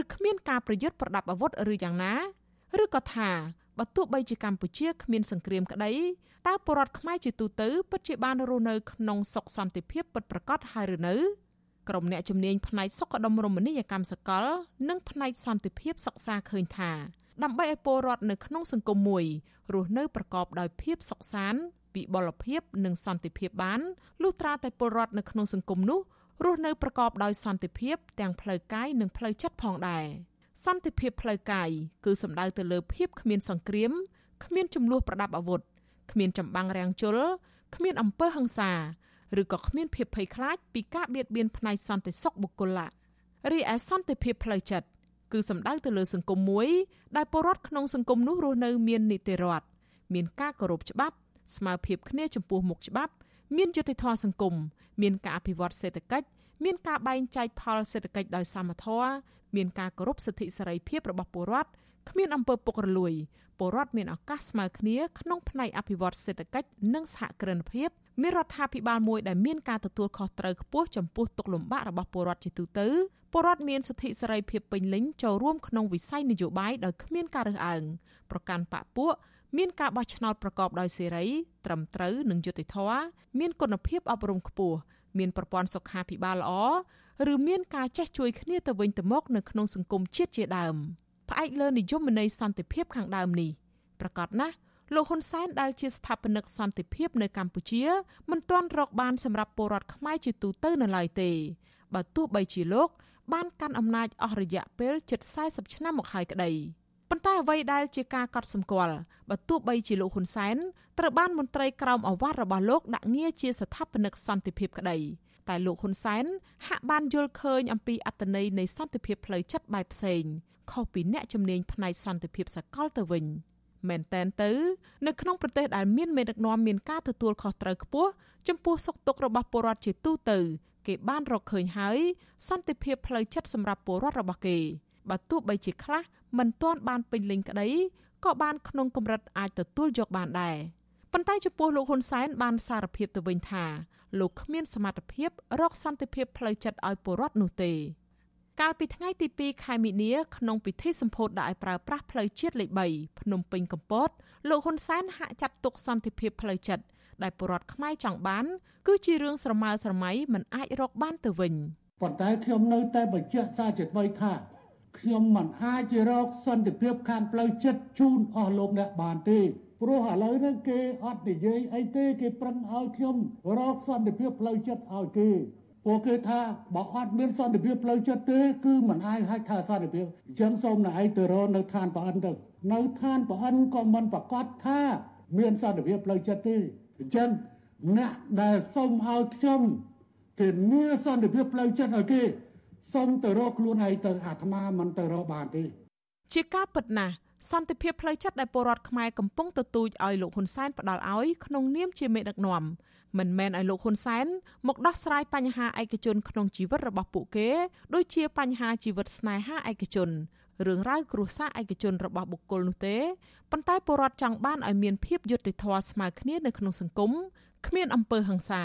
ឬគ្មានការប្រយុទ្ធប្រដាប់អាវុធឬយ៉ាងណា ឬក៏ថា បើទោះបីជាកម្ពុជាគ្មានសង្គ្រាមក្តីតើពលរដ្ឋខ្មែរជាទូទៅពិតជាបានរស់នៅក្នុងសុខសន្តិភាពពិតប្រាកដហើយឬនៅក្រុមអ្នកជំនាញផ្នែកសុខដុមរមណីយកម្មសកល និងផ្នែកសន្តិភាពសិក្សាឃើញថាដើម្បីឲ្យពលរដ្ឋនៅក្នុងសង្គមមួយរស់នៅប្រកបដោយភាពសុខសាន្តវិបលភាពនិងសន្តិភាពបានលុះត្រាតែពលរដ្ឋនៅក្នុងសង្គមនោះរស់នៅប្រកបដោយសន្តិភាពទាំងផ្លូវកាយនិងផ្លូវចិត្តផងដែរ សន្តិភាពផ្លូវកាយគឺសំដៅទៅលើភាពគ្មានសង្គ្រាមគ្មានចំនួនប្រដាប់អាវុធគ្មានចម្បាំងរាំងជលគ្មានអំពើហិង្សាឬក៏គ្មានភាពភ័យខ្លាចពីការបៀតបៀនផ្នែកសន្តិសុខបុគ្គលៈរីឯសន្តិភាពផ្លូវចិត្តគឺសំដៅទៅលើសង្គមមួយដែលពលរដ្ឋក្នុងសង្គមនោះរស់នៅមាននីតិរដ្ឋមានការគោរពច្បាប់ ស្មើភាពគ្នាចំពោះមុខច្បាប់ មានយុត្តិធម៌សង្គមមានការអភិវឌ្ឍសេដ្ឋកិច្ចមានការបែងចែកផលសេដ្ឋកិច្ចដោយសមធម៌ មានការគោរពសិទ្ធិសេរីភាពរបស់ពលរដ្ឋគ្មានអំពើពុករលួយពលរដ្ឋមានឱកាសស្មើគ្នាក្នុងផ្នែកអភិវឌ្ឍសេដ្ឋកិច្ចនិងសហគ្រិនភាពមានរដ្ឋាភិបាលមួយដែលមានការទទួលខុសត្រូវខ្ពស់ចំពោះទុកលំបាករបស់ពលរដ្ឋជាទូទៅពលរដ្ឋមានសិទ្ធិសេរីភាពពេញលេញចូលរួមក្នុងវិស័យនយោបាយដោយគ្មានការរើសអើងប្រកាន់បកពួកមានការបោះឆ្នោតប្រកបដោយសេរីត្រឹមត្រូវនិងយុត្តិធម៌មានគុណភាពអប់រំខ្ពស់មានប្រព័ន្ធសុខាភិបាលល្អ ឬមានការចេះជួយគ្នាទៅវិញទៅមកនៅក្នុងសង្គមជាតិជាដើមផ្អែកលើនិយមន័យសន្តិភាពខាងដើមនេះប្រកាសណាស់លោកហ៊ុនសែនដែលជាស្ថាបនិកសន្តិភាពនៅកម្ពុជាមិនទាន់រកបានសម្រាប់ពលរដ្ឋខ្មែរជាទូទៅនៅឡើយទេបើទោះបីជាលោកបានកាន់អំណាចអស់រយៈពេលជិត40ឆ្នាំមកហើយក្តីប៉ុន្តែអ្វីដែលជាការកត់សម្គាល់បើទោះបីជាលោកហ៊ុនសែនត្រូវបានមន្ត្រីក្រមអាវ៉ាត់របស់លោកដាក់ងារជាស្ថាបនិកសន្តិភាពក្តី តែលោកហ៊ុនសែនហាក់បានយល់ឃើញអំពីអត្តន័យនៃសន្តិភាពផ្លូវចិត្តបែបផ្សេងខុសពីអ្នកជំនាញផ្នែកសន្តិភាពសកលទៅវិញមែនតែនទៅនៅក្នុងប្រទេសដែលមានមេដឹកនាំមានការទទួលខុសត្រូវខ្ពស់ចំពោះសុខទុក្ខរបស់ពលរដ្ឋជាទូទៅគេបានរកឃើញហើយសន្តិភាពផ្លូវចិត្តសម្រាប់ពលរដ្ឋរបស់គេបើទោះបីជាខ្លះមិនទាន់បានពេញលេញក្តីក៏បានក្នុងកម្រិតអាចទទួលយកបានដែរប៉ុន្តែចំពោះលោកហ៊ុនសែនបានសារភាពទៅវិញថា លោកគ្មានសមត្ថភាពរកសន្តិភាពផ្លូវចិត្តឲ្យពលរដ្ឋនោះទេកាលពីថ្ងៃទី2ខែមីនាក្នុងពិធីសម្ពោធដាក់ឲ្យប្រើប្រាស់ផ្លូវជាតិលេខ3ភ្នំពេញកំពតលោកហ៊ុនសែនហាក់ចាត់ទុកសន្តិភាពផ្លូវចិត្តដែលពលរដ្ឋខ្មែរចង់បាន គឺជារឿងស្រមើស្រមៃមិនអាចរកបានទៅវិញប៉ុន្តែខ្ញុំនៅតែបញ្ជាក់សារជាថ្មីថាខ្ញុំមិនអាចរកសន្តិភាពខាងផ្លូវចិត្តជូនអស់លោកអ្នកបានទេ ព្រោះឥឡូវនេះគេអត់និយាយអីទេគេប្រឹងឲ្យខ្ញុំរកសន្តិភាពផ្លូវចិត្តឲ្យគេពួកគេថាបើអត់មានសន្តិភាពផ្លូវចិត្តទេគឺមិនអាចហៅថាសន្តិភាពអញ្ចឹងសូមណែឯងទៅរកនៅឋានប្រអិនទៅនៅឋានប្រអិនក៏មិនប្រកាសថាមានសន្តិភាពផ្លូវចិត្តទេអញ្ចឹងអ្នកដែលសូមឲ្យខ្ញុំធានាសន្តិភាពផ្លូវចិត្តឲ្យគេសូមទៅរកខ្លួនឯងទៅអាត្មាមិនទៅរកបានទេជាការពិតណាស់ សន្តិភាពផ្លូវចិត្តដែលពលរដ្ឋខ្មែរកំពុងទទូចឲ្យលោកហ៊ុនសែនផ្ដល់ឲ្យក្នុងនាមជាមេដឹកនាំមិនមែនឲ្យលោកហ៊ុនសែនមកដោះស្រាយបញ្ហាឯកជនក្នុងជីវិតរបស់ពួកគេដូចជាបញ្ហាជីវិតស្នេហាឯកជនរឿងរ៉ាវគ្រួសារឯកជនរបស់បុគ្គលនោះទេប៉ុន្តែពលរដ្ឋចង់បានឲ្យមានភាពយុត្តិធម៌ស្មើគ្នានៅក្នុងសង្គមគ្មានអំពើហិង្សា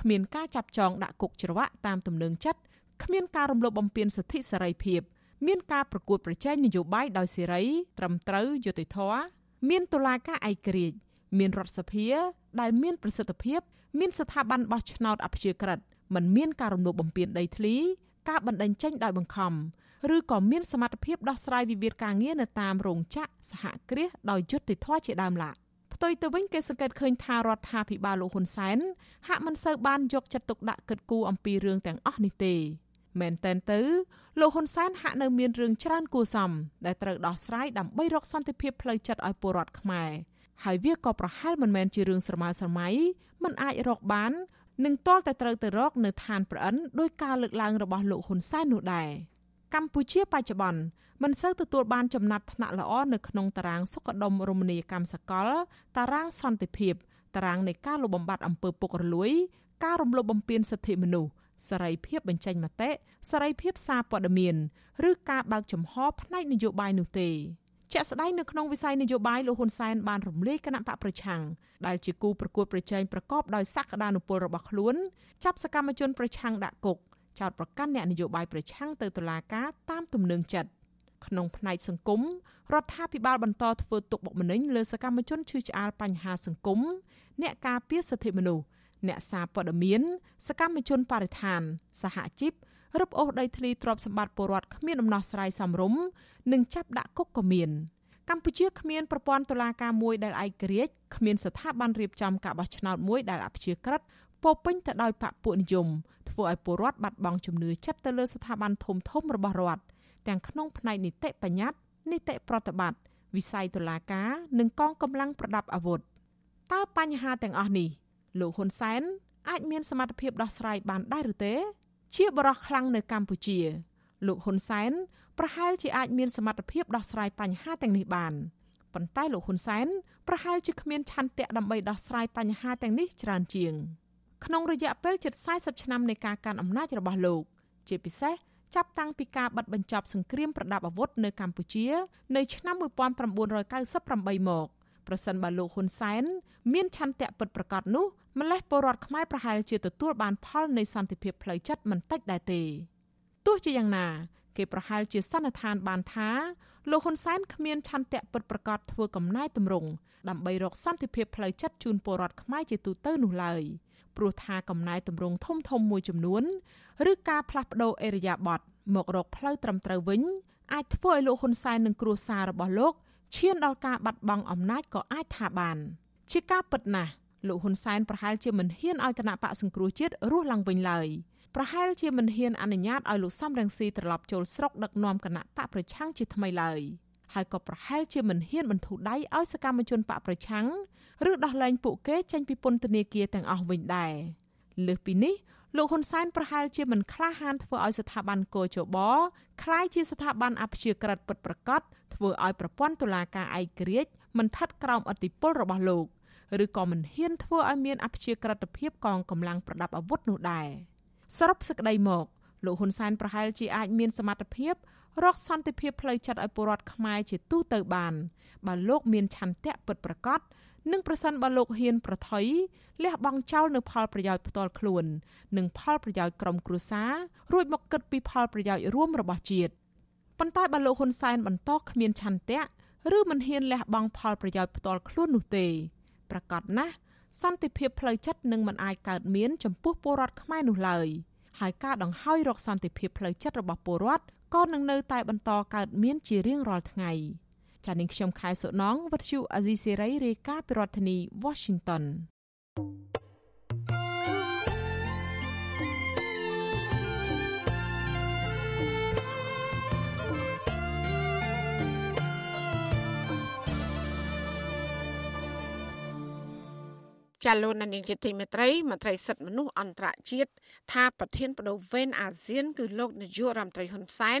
គ្មានការចាប់ចងដាក់គុកច្រវាក់តាមទំនឹងចិត្តគ្មានការរំលោភបំពានសិទ្ធិសេរីភាព មានការប្រកួតប្រជែងនយោបាយដោយសេរី ត្រឹមត្រូវយុត្តិធម៌មានតុលាការឯករាជ្យមានរដ្ឋសភា ដែលមានប្រសិទ្ធភាព មានស្ថាប័នបោះឆ្នោតអព្យាក្រឹតមិនមានការរំលោភបំពានដីធ្លី ការបណ្តេញចេញដោយបង្ខំឬក៏មានសមត្ថភាពដោះស្រាយវិវាទការងារនៅតាមរោងចក្រសហគ្រាសដោយយុត្តិធម៌ជាដើមឡាផ្ទុយទៅវិញគេសង្កេតឃើញថារដ្ឋាភិបាលលោកហ៊ុនសែនហាក់មិនសូវបានយកចិត្តទុកដាក់គិតគូរអំពីរឿងទាំងអស់នេះទេ មែនតែនទៅលោកហ៊ុនសែនហាក់នៅមានរឿងច្រើនគួរសមដែលត្រូវដោះស្រាយដើម្បីរកសន្តិភាពផ្លូវចិត្តឲ្យពលរដ្ឋខ្មែរហើយវាក៏ប្រហែលមិនមែនជារឿងស្រមើស្រមៃមិនអាចរកបាននឹងទាល់តែត្រូវទៅរកនៅឋានប្រអិនដោយការលើកឡើងរបស់លោកហ៊ុនសែននោះដែរកម្ពុជាបច្ចុប្បន្នមិនសូវទទួលបានចំណាត់ថ្នាក់ល្អនៅក្នុងតារាងសុខដុមរមណីយកម្មសកល តារាងសន្តិភាព តារាងនៃការលុបបំបាត់អំពើពុករលួយ ការរំលោភបំពានសិទ្ធិមនុស្ស សេរីភាពបញ្ចេញមតិសេរីភាពសារព័ត៌មានឬការបើកចំហផ្នែកនយោបាយនោះទេជាក់ស្ដែងនៅក្នុងវិស័យនយោបាយលោកហ៊ុនសែនបានរំលាយគណៈបកប្រឆាំងដែលជាគូប្រកួតប្រជែងប្រកបដោយសក្តានុពលរបស់ខ្លួនចាប់សកម្មជនប្រឆាំងដាក់គុកចោទប្រកាន់អ្នកនយោបាយប្រឆាំងទៅតុលាការតាមទំនឹងចិត្តក្នុងផ្នែកសង្គមរដ្ឋាភិបាលបន្តធ្វើទុកបុកម្នេញលើសកម្មជនឈឺឆ្អាលបញ្ហាសង្គមអ្នកការពារសិទ្ធិមនុស្ស អ្នកសារព័ត៌មាន សកម្មជនបរិស្ថាន សហជីពរឹបអូសដីធ្លីទ្រព្យសម្បត្តិពលរដ្ឋគ្មានដំណោះស្រាយសមរម្យនិងចាប់ដាក់គុកក៏មានកម្ពុជាគ្មានប្រព័ន្ធតុលាការមួយដែលឯករាជ្យគ្មានស្ថាប័នរៀបចំការបោះឆ្នោតមួយដែលអព្យាក្រឹតពោពេញទៅដោយបកពួកនិយមធ្វើឲ្យពលរដ្ឋបាត់បង់ជំនឿចិត្តទៅលើស្ថាប័នធំធំរបស់រដ្ឋទាំងក្នុងផ្នែកនីតិបញ្ញត្តិនីតិប្រតិបត្តិវិស័យតុលាការនិងកងកម្លាំងប្រដាប់អាវុធតើបញ្ហាទាំងអស់នេះ លោកហ៊ុនសែនអាចមានសមត្ថភាពដោះស្រាយបានដែរឬទេ ជាបរិះខ្លាំងនៅកម្ពុជា លោកហ៊ុនសែនប្រហែលជាអាចមានសមត្ថភាពដោះស្រាយបញ្ហាទាំងនេះបានប៉ុន្តែលោកហ៊ុនសែនប្រហែលជាគ្មានឆន្ទៈដើម្បីដោះស្រាយបញ្ហាទាំងនេះច្រើនជាង ក្នុងរយៈពេលជិត40ឆ្នាំនៃការកាន់អំណាចរបស់លោក ជាពិសេសចាប់តាំងពីការបិទបញ្ចប់សង្គ្រាមប្រដាប់អាវុធនៅកម្ពុជា នៅឆ្នាំ1998មក ប្រសិនបើលោកហ៊ុនសែនមានឆន្ទៈពិតប្រាកដនោះម្លេះពលរដ្ឋខ្មែរប្រហែលជាទទួលបានផលនៃសន្តិភាពផ្លូវចិត្តមិនតិចដែរទេទោះជាយ៉ាងណា គេប្រហែលជាសន្និដ្ឋានបានថាលោកហ៊ុនសែនគ្មានឆន្ទៈពិតប្រាកដធ្វើកំណែតម្រង់ដើម្បីរកសន្តិភាពផ្លូវចិត្តជូនពលរដ្ឋខ្មែរជាទូទៅនោះឡើយព្រោះថាកំណែតម្រង់ធំធំមួយចំនួនឬការផ្លាស់ប្តូរអេរយាប័តមករកផ្លូវត្រឹមត្រូវវិញអាចធ្វើឲ្យលោកហ៊ុនសែននិងគ្រួសាររបស់លោក ឈានដល់ការបាត់បង់អំណាចក៏អាចថាបាន ជាការពិតណាស់លោកហ៊ុនសែនប្រហែលជាមិនហ៊ានឲ្យគណៈបកសង្គ្រោះជាតិរស់ឡើងវិញឡើយប្រហែលជាមិនហ៊ានអនុញ្ញាតឲ្យលោកសំរងស៊ីត្រឡប់ចូលស្រុកដឹកនាំគណៈបកប្រឆាំងជាថ្មីឡើយហើយក៏ប្រហែលជាមិនហ៊ានបន្ធូរដៃឲ្យសកម្មជនបកប្រឆាំងឬដោះលែងពួកគេចេញពីពន្ធនាគារទាំងអស់វិញដែរលើសពីនេះ លោកហ៊ុនសែនប្រហែលជាមិនក្លាហានធ្វើឲ្យស្ថាប័នកោជបคล้ายជាស្ថាប័នអព្យាក្រឹតពិតប្រាកដធ្វើឲ្យប្រព័ន្ធតុលាការឯករាជ្យ មិនថិតក្រោមអធិបុលរបស់លោកឬក៏មិនហ៊ានធ្វើឲ្យមានអព្យាក្រឹតភាពកងកម្លាំងប្រដាប់អាវុធនោះដែរសរុបសេចក្តីមកលោកហ៊ុនសែនប្រហែលជាអាចមានសមត្ថភាពរកសន្តិភាពផ្លូវចិត្តឲ្យពលរដ្ឋខ្មែរជាទូទៅបានបើលោកមានឆន្ទៈពិតប្រាកដ និងប្រសិនបើលោកហ៊ានប្រថុយលះបង់ចោលនៅផលប្រយោជន៍ផ្ទាល់ខ្លួន និងផលប្រយោជន៍ក្រុមគ្រួសាររួចមកគិតពីផលប្រយោជន៍រួមរបស់ជាតិប៉ុន្តែបើលោកហ៊ុនសែនបន្តគ្មានឆន្ទៈឬមិនហ៊ានលះបង់ផលប្រយោជន៍ផ្ទាល់ខ្លួននោះទេប្រកាសណាស់សន្តិភាពផ្លូវចិត្តនឹងមិនអាចកើតមានចំពោះពលរដ្ឋខ្មែរនោះឡើយហើយការដង្ហើយរកសន្តិភាពផ្លូវចិត្តរបស់ពលរដ្ឋក៏នឹងនៅតែបន្តកើតមានជារៀងរាល់ថ្ងៃ ចានាងខ្ញុំខែសុណងវັດឈូអាស៊ីសេរីរាយការណ៍ពីរដ្ឋធានី Washington thank you ចាលោកនាងជាទីមេត្រីមន្ត្រីសិទ្ធិមនុស្សអន្តរជាតិថាប្រធានបដូវវេនអាស៊ាន គឺលោកនាយករដ្ឋមន្ត្រីហ៊ុនសែន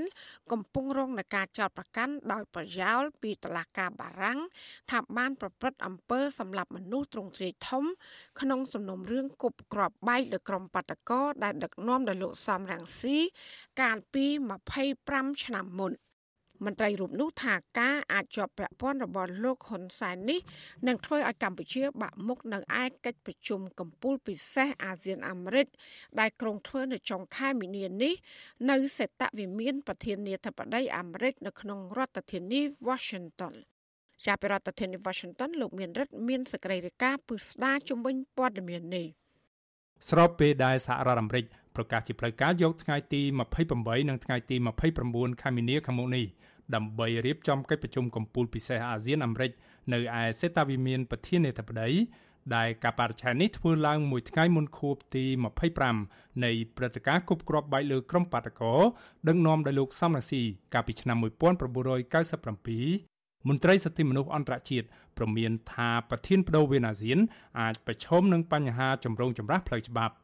កំពុងរងនឹងការចោទប្រកាន់ដោយប្រយោលពីតុលាការបារាំងថាបានប្រព្រឹត្តអំពើសម្លាប់មនុស្សទ្រង់ទ្រាយធំ ក្នុងសំណុំរឿងគប់ក្របបែកលើក្រុមបាតកោដែលដឹកនាំដោយលោកសំរងស៊ីកាលពី25ឆ្នាំមុន។ មន្ត្រីរូបនោះថាការអាចជាប់ពាក់ព័ន្ធរបស់លោកហ៊ុនសែននេះនឹងធ្វើឲ្យកម្ពុជាបាក់មុខនៅឯកិច្ចប្រជុំកំពូលពិសេសអាស៊ានអាមេរិកដែលក្រុងធ្វើនៅចុងខែមីនានេះនៅសេតវិមានប្រធានាធិបតីអាមេរិកនៅក្នុងរដ្ឋធានី Washington ចាប់ពីរដ្ឋធានី Washington លោកមានរិទ្ធមានសេចក្តីរាយការណ៍ពឹស្ដាជំវិញព័ត៌មាននេះស្របពេលដែលសហរដ្ឋអាមេរិក ប្រកាសជាផ្លូវការយកថ្ងៃទី28និងថ្ងៃទី29ខែមីនាខាងមុខនេះដើម្បីរៀបចំកិច្ចប្រជុំកំពូលពិសេសអាស៊ានអាមេរិកនៅឯសេតាវិមានប្រធានាធិបតីដែលការបរិច្ឆេទនេះធ្វើឡើងមួយថ្ងៃមុនខួបទី25នៃព្រឹត្តិការណ៍គប់គ្រាប់បែកលើក្រុមបាតកោដឹកនាំដោយលោកសំរងស៊ីកាលពីឆ្នាំ1997មន្ត្រីសិទ្ធិមនុស្សអន្តរជាតិប្រមានថាប្រធានបដូវវេនអាស៊ានអាចប្រឈមនឹងបញ្ហាចម្រូងចម្រាសផ្លូវច្បាប់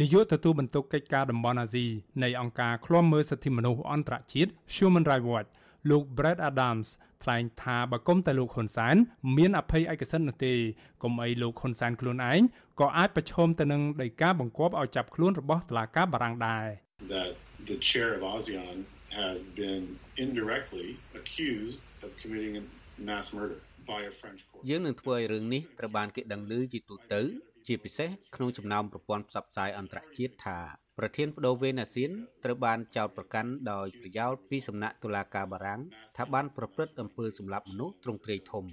នាយកទទួលបន្ទុកកិច្ចការតំបន់អាស៊ីនៃអង្គការឃ្លាំមើលសិទ្ធិមនុស្សអន្តរជាតិ Human Rights Watch លោក Brett Adams ថ្លែងថាបើគុំតែលោកហ៊ុនសែនមានអភ័យឯកសិទ្ធិនោះទេគុំអីលោកហ៊ុនសែនខ្លួនឯងក៏អាចប្រឈមទៅនឹងដីកាបង្គាប់ឲ្យចាប់ខ្លួនរបស់តុលាការបារាំងដែរ That the chair of ASEAN has been indirectly accused of committing a mass murder by a French court យើងនឹងធ្វើឲ្យរឿងនេះត្រូវបានគេដឹងឮជាទូទៅ ជាពិសេសក្នុងចំណោមប្រព័ន្ធផ្សព្វផ្សាយអន្តរជាតិថាប្រធានបដូវវេនអាស៊ានត្រូវបានចោទប្រកាន់ដោយប្រយោលពីសំណាក់តុលាការបារាំងថាបានប្រព្រឹត្តអំពើសម្លាប់មនុស្សទ្រង់ទ្រាយធំ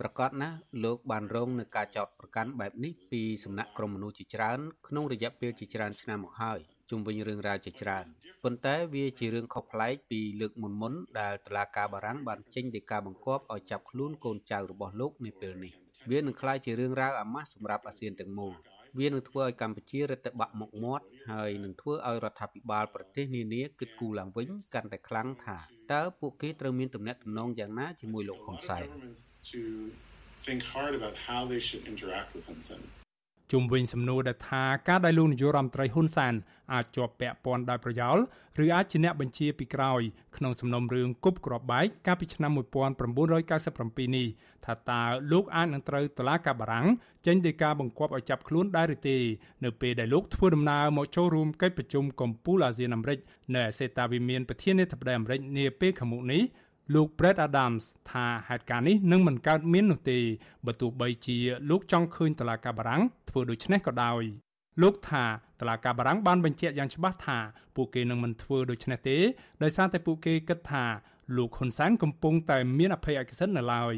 ប្រកាសណាស់លោកបានរងនឹងការចោទប្រកាន់បែបនេះពីសំណាក់ក្រុមមនុស្សជាច្រើនក្នុងរយៈពេលជាច្រើនឆ្នាំមកហើយជុំវិញរឿងរ៉ាវជាច្រើនប៉ុន្តែវាជារឿងខុសប្លែកពីលើកមុនមុនដែលតុលាការបារាំងបានចេញដីកាបង្គាប់ឲ្យចាប់ខ្លួនកូនចៅរបស់លោកនាពេលនេះ វានឹងក្លាយជារឿងរ៉ាវអាម៉ាស់សម្រាប់អាស៊ានទាំងមូលវានឹងធ្វើឲ្យកម្ពុជារឹតតែបាក់មុខមាត់ហើយនឹងធ្វើឲ្យរដ្ឋាភិបាលប្រទេសនានាគិតគូរឡើងវិញកាន់តែខ្លាំងថាតើពួកគេត្រូវមានទំនាក់ទំនងយ៉ាងណាជាមួយលោកហ៊ុនសែន think hard about how they should interact with Hun Sen ជុំវិញសំណួរដែលថាការដែលលោកនាយករដ្ឋមន្ត្រីហ៊ុនសានអាចជាប់ពាក់ព័ន្ធដោយប្រយោលឬអាចជាអ្នកបញ្ជាពីក្រោយក្នុងសំណុំរឿងគប់ក្របបែកកាលពីឆ្នាំ1997នេះថាតើលោកអាចនឹងត្រូវតុលាការបារាំងចេញដីកាបង្គាប់ឲ្យចាប់ខ្លួនដែរឬទេនៅពេលដែលលោកធ្វើដំណើរមកចូលរួមកិច្ចប្រជុំកំពូលអាស៊ានអាមេរិកនៅឯសេតាវិមានប្រធានាធិបតីអាមេរិកនាពេលខាងមុខនេះ លោក Brett Adams ថាហេតុការណ៍នេះនឹងមិនកើតមាននោះទេបើទោះបីជាលោកចង់ឃើញតឡាកាបារាំងធ្វើដូច្នេះក៏ដោយលោកថាតឡាកាបារាំងបានបញ្ជាក់យ៉ាងច្បាស់ថាពួកគេនឹងមិនធ្វើដូច្នេះទេដោយសារតែពួកគេគិតថាលោកហ៊ុនសែនកំពុងតែមានអភ័យឯកសិទ្ធិនៅឡើយ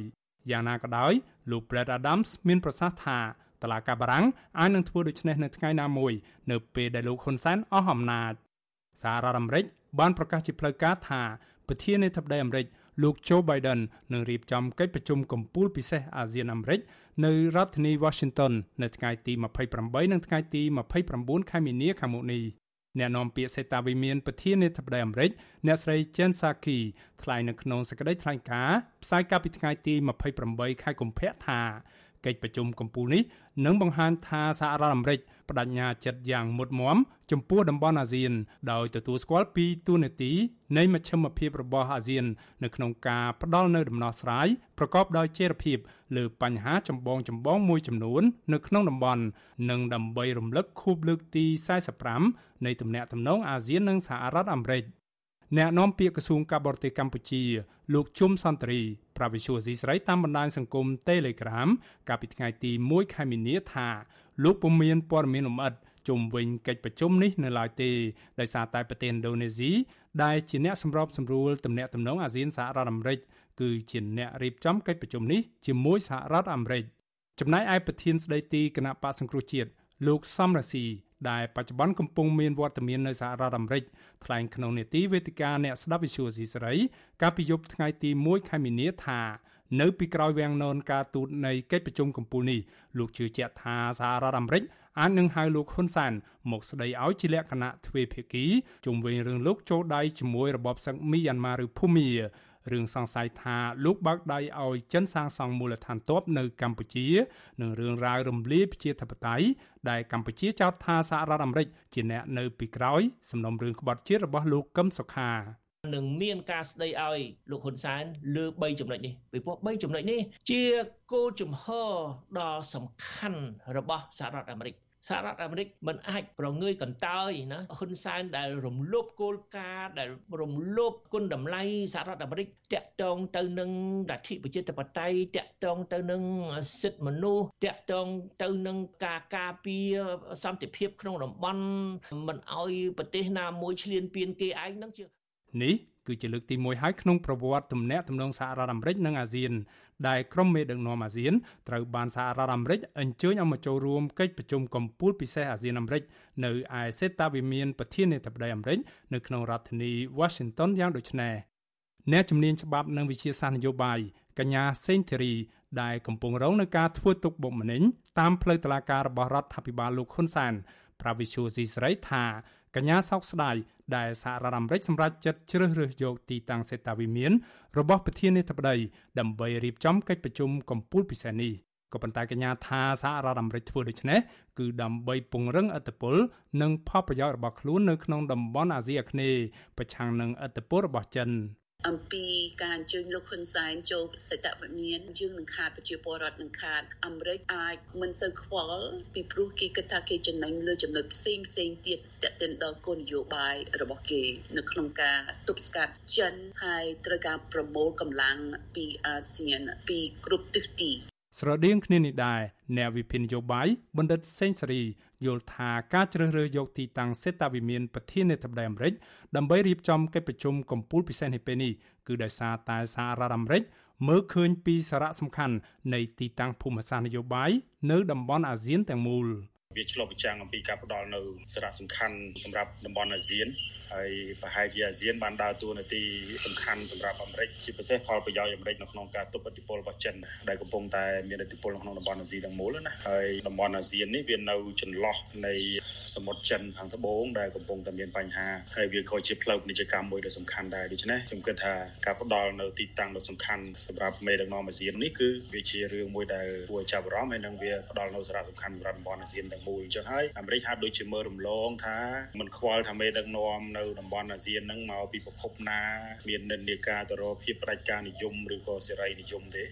យ៉ាងណាក៏ដោយលោក Brett Adams មានប្រសាសន៍ថាតឡាកាបារាំងអាចនឹងធ្វើដូច្នេះនៅថ្ងៃណាមួយ នៅពេលដែលលោកហ៊ុនសែនអស់អំណាចសហរដ្ឋអាមេរិកបានប្រកាសជាផ្លូវការថា ប្រធានាធិបតីអាមេរិកលោក Joe Biden នឹងរៀបចំកិច្ចប្រជុំកំពូលពិសេសអាស៊ានអាមេរិកនៅរដ្ឋធានី Washington នៅថ្ងៃទី28និងថ្ងៃទី29ខែមីនាខាងមុខនេះអ្នកនាំពាក្យសេតាវិមានប្រធានាធិបតីអាមេរិកអ្នកស្រី Jen Psaki ថ្លែងនៅក្នុងសេចក្តីថ្លែងការណ៍ផ្សាយកាលពីថ្ងៃទី28ខែកុម្ភៈថាកិច្ចប្រជុំកំពូលនេះនឹងបង្ហាញថាសហរដ្ឋអាមេរិក បដិញ្ញាចិត្តយ៉ាងមុតមមចំពោះតំបន់អាស៊ាន ដោយទទួលស្គាល់ពីទូនាទីនៃមជ្ឈមភាពរបស់អាស៊ាន នៅក្នុងការផ្ដល់នូវដំណោះស្រាយប្រកបដោយចីរភាពលើបញ្ហាចម្បងចម្បងមួយចំនួន នៅក្នុងតំបន់និងដើម្បីរំលឹកខួបលើកទី45នៃទំនាក់ទំនងអាស៊ាននិងសហរដ្ឋអាមេរិកអ្នកនាំពាក្យក្រសួងការបរទេសកម្ពុជាលោកជុំសន្តិរីប្រាវិសុយស៊ីស្រីតាមបណ្ដាញសង្គម Telegram កាលពីថ្ងៃទី1ខែមីនាថា លោកពុំមានព័ត៌មានលម្អិតជុំវិញកិច្ចប្រជុំនេះនៅឡើយទេដោយសារតែប្រទេសឥណ្ឌូនេស៊ីដែលជាអ្នកសម្របសម្រួលទំនាក់ទំនងអាស៊ានសហរដ្ឋអាមេរិកគឺជាអ្នករៀបចំកិច្ចប្រជុំនេះជាមួយសហរដ្ឋអាមេរិកចំណែកឯប្រធានស្ដីទីគណៈបកសង្គ្រោះជាតិលោកសំរាស៊ីដែលបច្ចុប្បន្នកំពុងមានវត្តមាននៅសហរដ្ឋអាមេរិកថ្លែងក្នុងនេតិវេទិកាអ្នកស្ដាប់វិទ្យុស៊ីសេរីកាលពីយប់ថ្ងៃទី1ខែមីនាថា នៅពីក្រោយវាំងននការទូតនៃកិច្ចប្រជុំកំពូលនេះលោកជឿជាក់ថាសហរដ្ឋអាមេរិកអាចនឹងហៅលោកហ៊ុនសែនមកស្ដីឲ្យជាលក្ខណៈទ្វេភាគីជុំវិញរឿងលោកចូលដៃជាមួយរបបសឹកមីយ៉ាន់ម៉ាឬភូមារឿងសង្ស័យថាលោកបើកដៃឲ្យចិនសាងសង់មូលដ្ឋានទ័ពនៅកម្ពុជានិងរឿងរ៉ាវរំលាយប្រជាធិបតេយ្យដែលកម្ពុជាចោទថាសហរដ្ឋអាមេរិកជាអ្នកនៅពីក្រោយសំណុំរឿងក្បត់ជាតិរបស់លោកកឹមសុខា នឹងមានការស្ដីឲ្យលោកហ៊ុនសែនលើ3ចំណុចនេះពីព្រោះ3ចំណុចនេះជាគោលជំហរដ៏សំខាន់របស់សហរដ្ឋអាមេរិកសហរដ្ឋអាមេរិកមិនអាចប្រងើយកន្តើយណាហ៊ុនសែនដែលរំលោភគោលការណ៍ដែលរំលោភគុណតម្លៃសហរដ្ឋអាមេរិកតាក់ទងទៅនឹងលទ្ធិប្រជាធិបតេយ្យតាក់ទងទៅនឹងសិទ្ធិមនុស្សតាក់ទងទៅនឹងការការពារសន្តិភាពក្នុងតំបន់មិនអោយប្រទេសណាមួយឈ្លានពានគេឯងនឹងជា នេះគឺជាលើកទី1ហើយក្នុងប្រវត្តិទំនាក់ទំនងសហរដ្ឋអាមេរិកនិងអាស៊ានដែលក្រុមមេដឹកនាំអាស៊ានត្រូវបានសហរដ្ឋអាមេរិកអញ្ជើញឲ្យមកចូលរួមកិច្ចប្រជុំកំពូលពិសេសអាស៊ានអាមេរិកនៅឯសេតាវិមានប្រធានាធិបតីអាមេរិកនៅក្នុងរដ្ឋធានី Washington យ៉ាងដូចនេះអ្នកជំនាញច្បាប់និងវិជាសាស្ត្រនយោបាយកញ្ញាសេងធីរីដែលកំពុងរងនឹងការធ្វើទុកបុកម្នេញតាមផ្លូវតុលាការរបស់រដ្ឋាភិបាលលោកហ៊ុនសែនប្រាវិឈូស៊ីស្រីថា កញ្ញាសោកស្ដាយដែលសហរដ្ឋអាមេរិកសម្រេចចិត្តជ្រើសរើសយកទីតាំងសេតាវិមានរបស់ប្រធានាធិបតីដើម្បីរៀបចំកិច្ចប្រជុំកំពូលពិសេសនេះក៏ប៉ុន្តែកញ្ញាថាសហរដ្ឋអាមេរិកធ្វើដូច្នេះគឺដើម្បីពង្រឹងឥទ្ធិពលនិងផលប្រយោជន៍របស់ខ្លួននៅក្នុងតំបន់អាស៊ីអាគ្នេយ៍ប្រឆាំងនឹងឥទ្ធិពលរបស់ចិន អំពីការអញ្ជើញលោកហ៊ុនសែនចូលសេតវិមានយើងនឹងខាតប្រជាពលរដ្ឋនឹងខាតអាមេរិកអាចមិនសូវខ្វល់ពីព្រោះគេគិតថាគេចំណេញលើចំណុចផ្សេងផ្សេងទៀតតេតិនដល់គោលនយោបាយរបស់គេ នៅក្នុងការទប់ស្កាត់ចិនហើយត្រូវការប្រមូលកម្លាំងពីអាស៊ានពីគ្រប់ទិសទី ស្រដៀងគ្នានេះដែរអ្នកវិភាគនយោបាយបណ្ឌិតសេងសេរីយល់ថាការជ្រើសរើសយកទីតាំងសេតាវិមានប្រធានាធិបតីអាមេរិកដើម្បីរៀបចំកិច្ចប្រជុំកំពូលពិសេសនេះពេលនេះគឺដោយសារតែសហរដ្ឋអាមេរិកមើលឃើញពីសារៈសំខាន់នៃទីតាំងភូមិសាស្ត្រនយោបាយនៅតំបន់អាស៊ានទាំងមូល វាឆ្លុះបញ្ចាំងអំពីការផ្ដល់នៅសារៈសំខាន់សម្រាប់តំបន់អាស៊ានហើយប្រហែលជាអាស៊ានបានដើរតួនាទីសំខាន់សម្រាប់អាមេរិកជាពិសេសផលប្រយោជន៍អាមេរិកនៅក្នុងការទប់ឥទ្ធិពលរបស់ចិនដែលកំពុងតែមានឥទ្ធិពលក្នុងតំបន់អាស៊ីទាំងមូលណាហើយតំបន់អាស៊ាននេះវានៅចន្លោះនៃសមុទ្រចិនខាងត្បូងដែលកំពុងតែមានបញ្ហាហើយវាក៏ជាផ្លូវពាណិជ្ជកម្មមួយដ៏សំខាន់ដែរដូច្នេះខ្ញុំគិតថាការផ្ដល់នៅទីតាំងដ៏សំខាន់សម្រាប់មេដឹកនាំអាស៊ាននេះគឺវាជារឿងមួយដែលគួរចាប់អារម្មណ៍ហើយនឹងវាផ្ដល់នៅសារៈសំខាន់សម្រាប់តំបន់អាស៊ានទាំងមូលអញ្ចឹងហើយអាមេរិកហាក់ដូចជាមើលរំលងថាមិនខ្វល់ថាមេដឹកនាំនៅតំបន់អាស៊ានហ្នឹងមកពីប្រភពណា មាននិន្នាការទៅរកភាពប្រជាការនិយមឬក៏សេរីនិយមទេ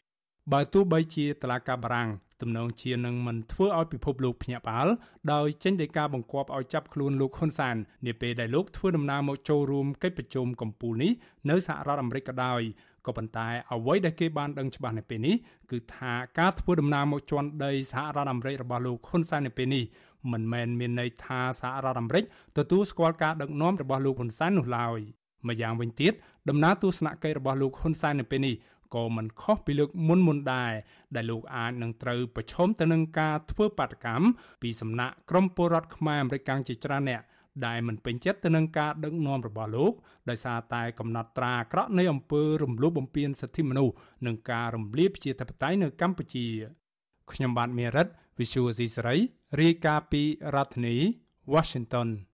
បើទោះបីជាតឡាកាបារាំង ទំនងជានឹងមិនធ្វើឲ្យពិភពលោកភ្ញាក់ផ្អើលដោយចេញដីកាបង្គាប់ឲ្យចាប់ខ្លួនលោកហ៊ុនសាននាពេលដែលលោកធ្វើដំណើរមកចូលរួមកិច្ចប្រជុំកំពូលនេះនៅសហរដ្ឋអាមេរិកក៏ដោយក៏ប៉ុន្តែអ្វីដែលគេបានដឹងច្បាស់នៅពេលនេះគឺថាការធ្វើដំណើរមកជន់ដីសហរដ្ឋអាមេរិករបស់លោកហ៊ុនសែននៅពេលនេះមិនមែនមានន័យថាសហរដ្ឋអាមេរិកទទួលស្គាល់ការដឹកនាំរបស់លោកហ៊ុនសែននោះឡើយម្យ៉ាងវិញទៀតដំណើរទស្សនកិច្ចរបស់លោកហ៊ុនសែននៅពេលនេះ ក៏មិនខុសពីលើកមុនមុនដែរដែលលោកអាចនឹងត្រូវប្រឈមទៅនឹងការធ្វើបាតកម្មពីសំណាក់ក្រមពលរដ្ឋខ្មែរអាមេរិកកាំងជាច្រើនអ្នកដែលមិនពេញចិត្តទៅនឹងការដឹកនាំរបស់លោកដោយសារតែកំណត់ត្រាអាក្រក់នៃអំពើរំលោភបំពានសិទ្ធិមនុស្សនិងការរំលាយប្រជាធិបតេយ្យនៅកម្ពុជាខ្ញុំបាទមេរិត Visual C សេរីរាយការណ៍ពីរដ្ឋធានី Washington ។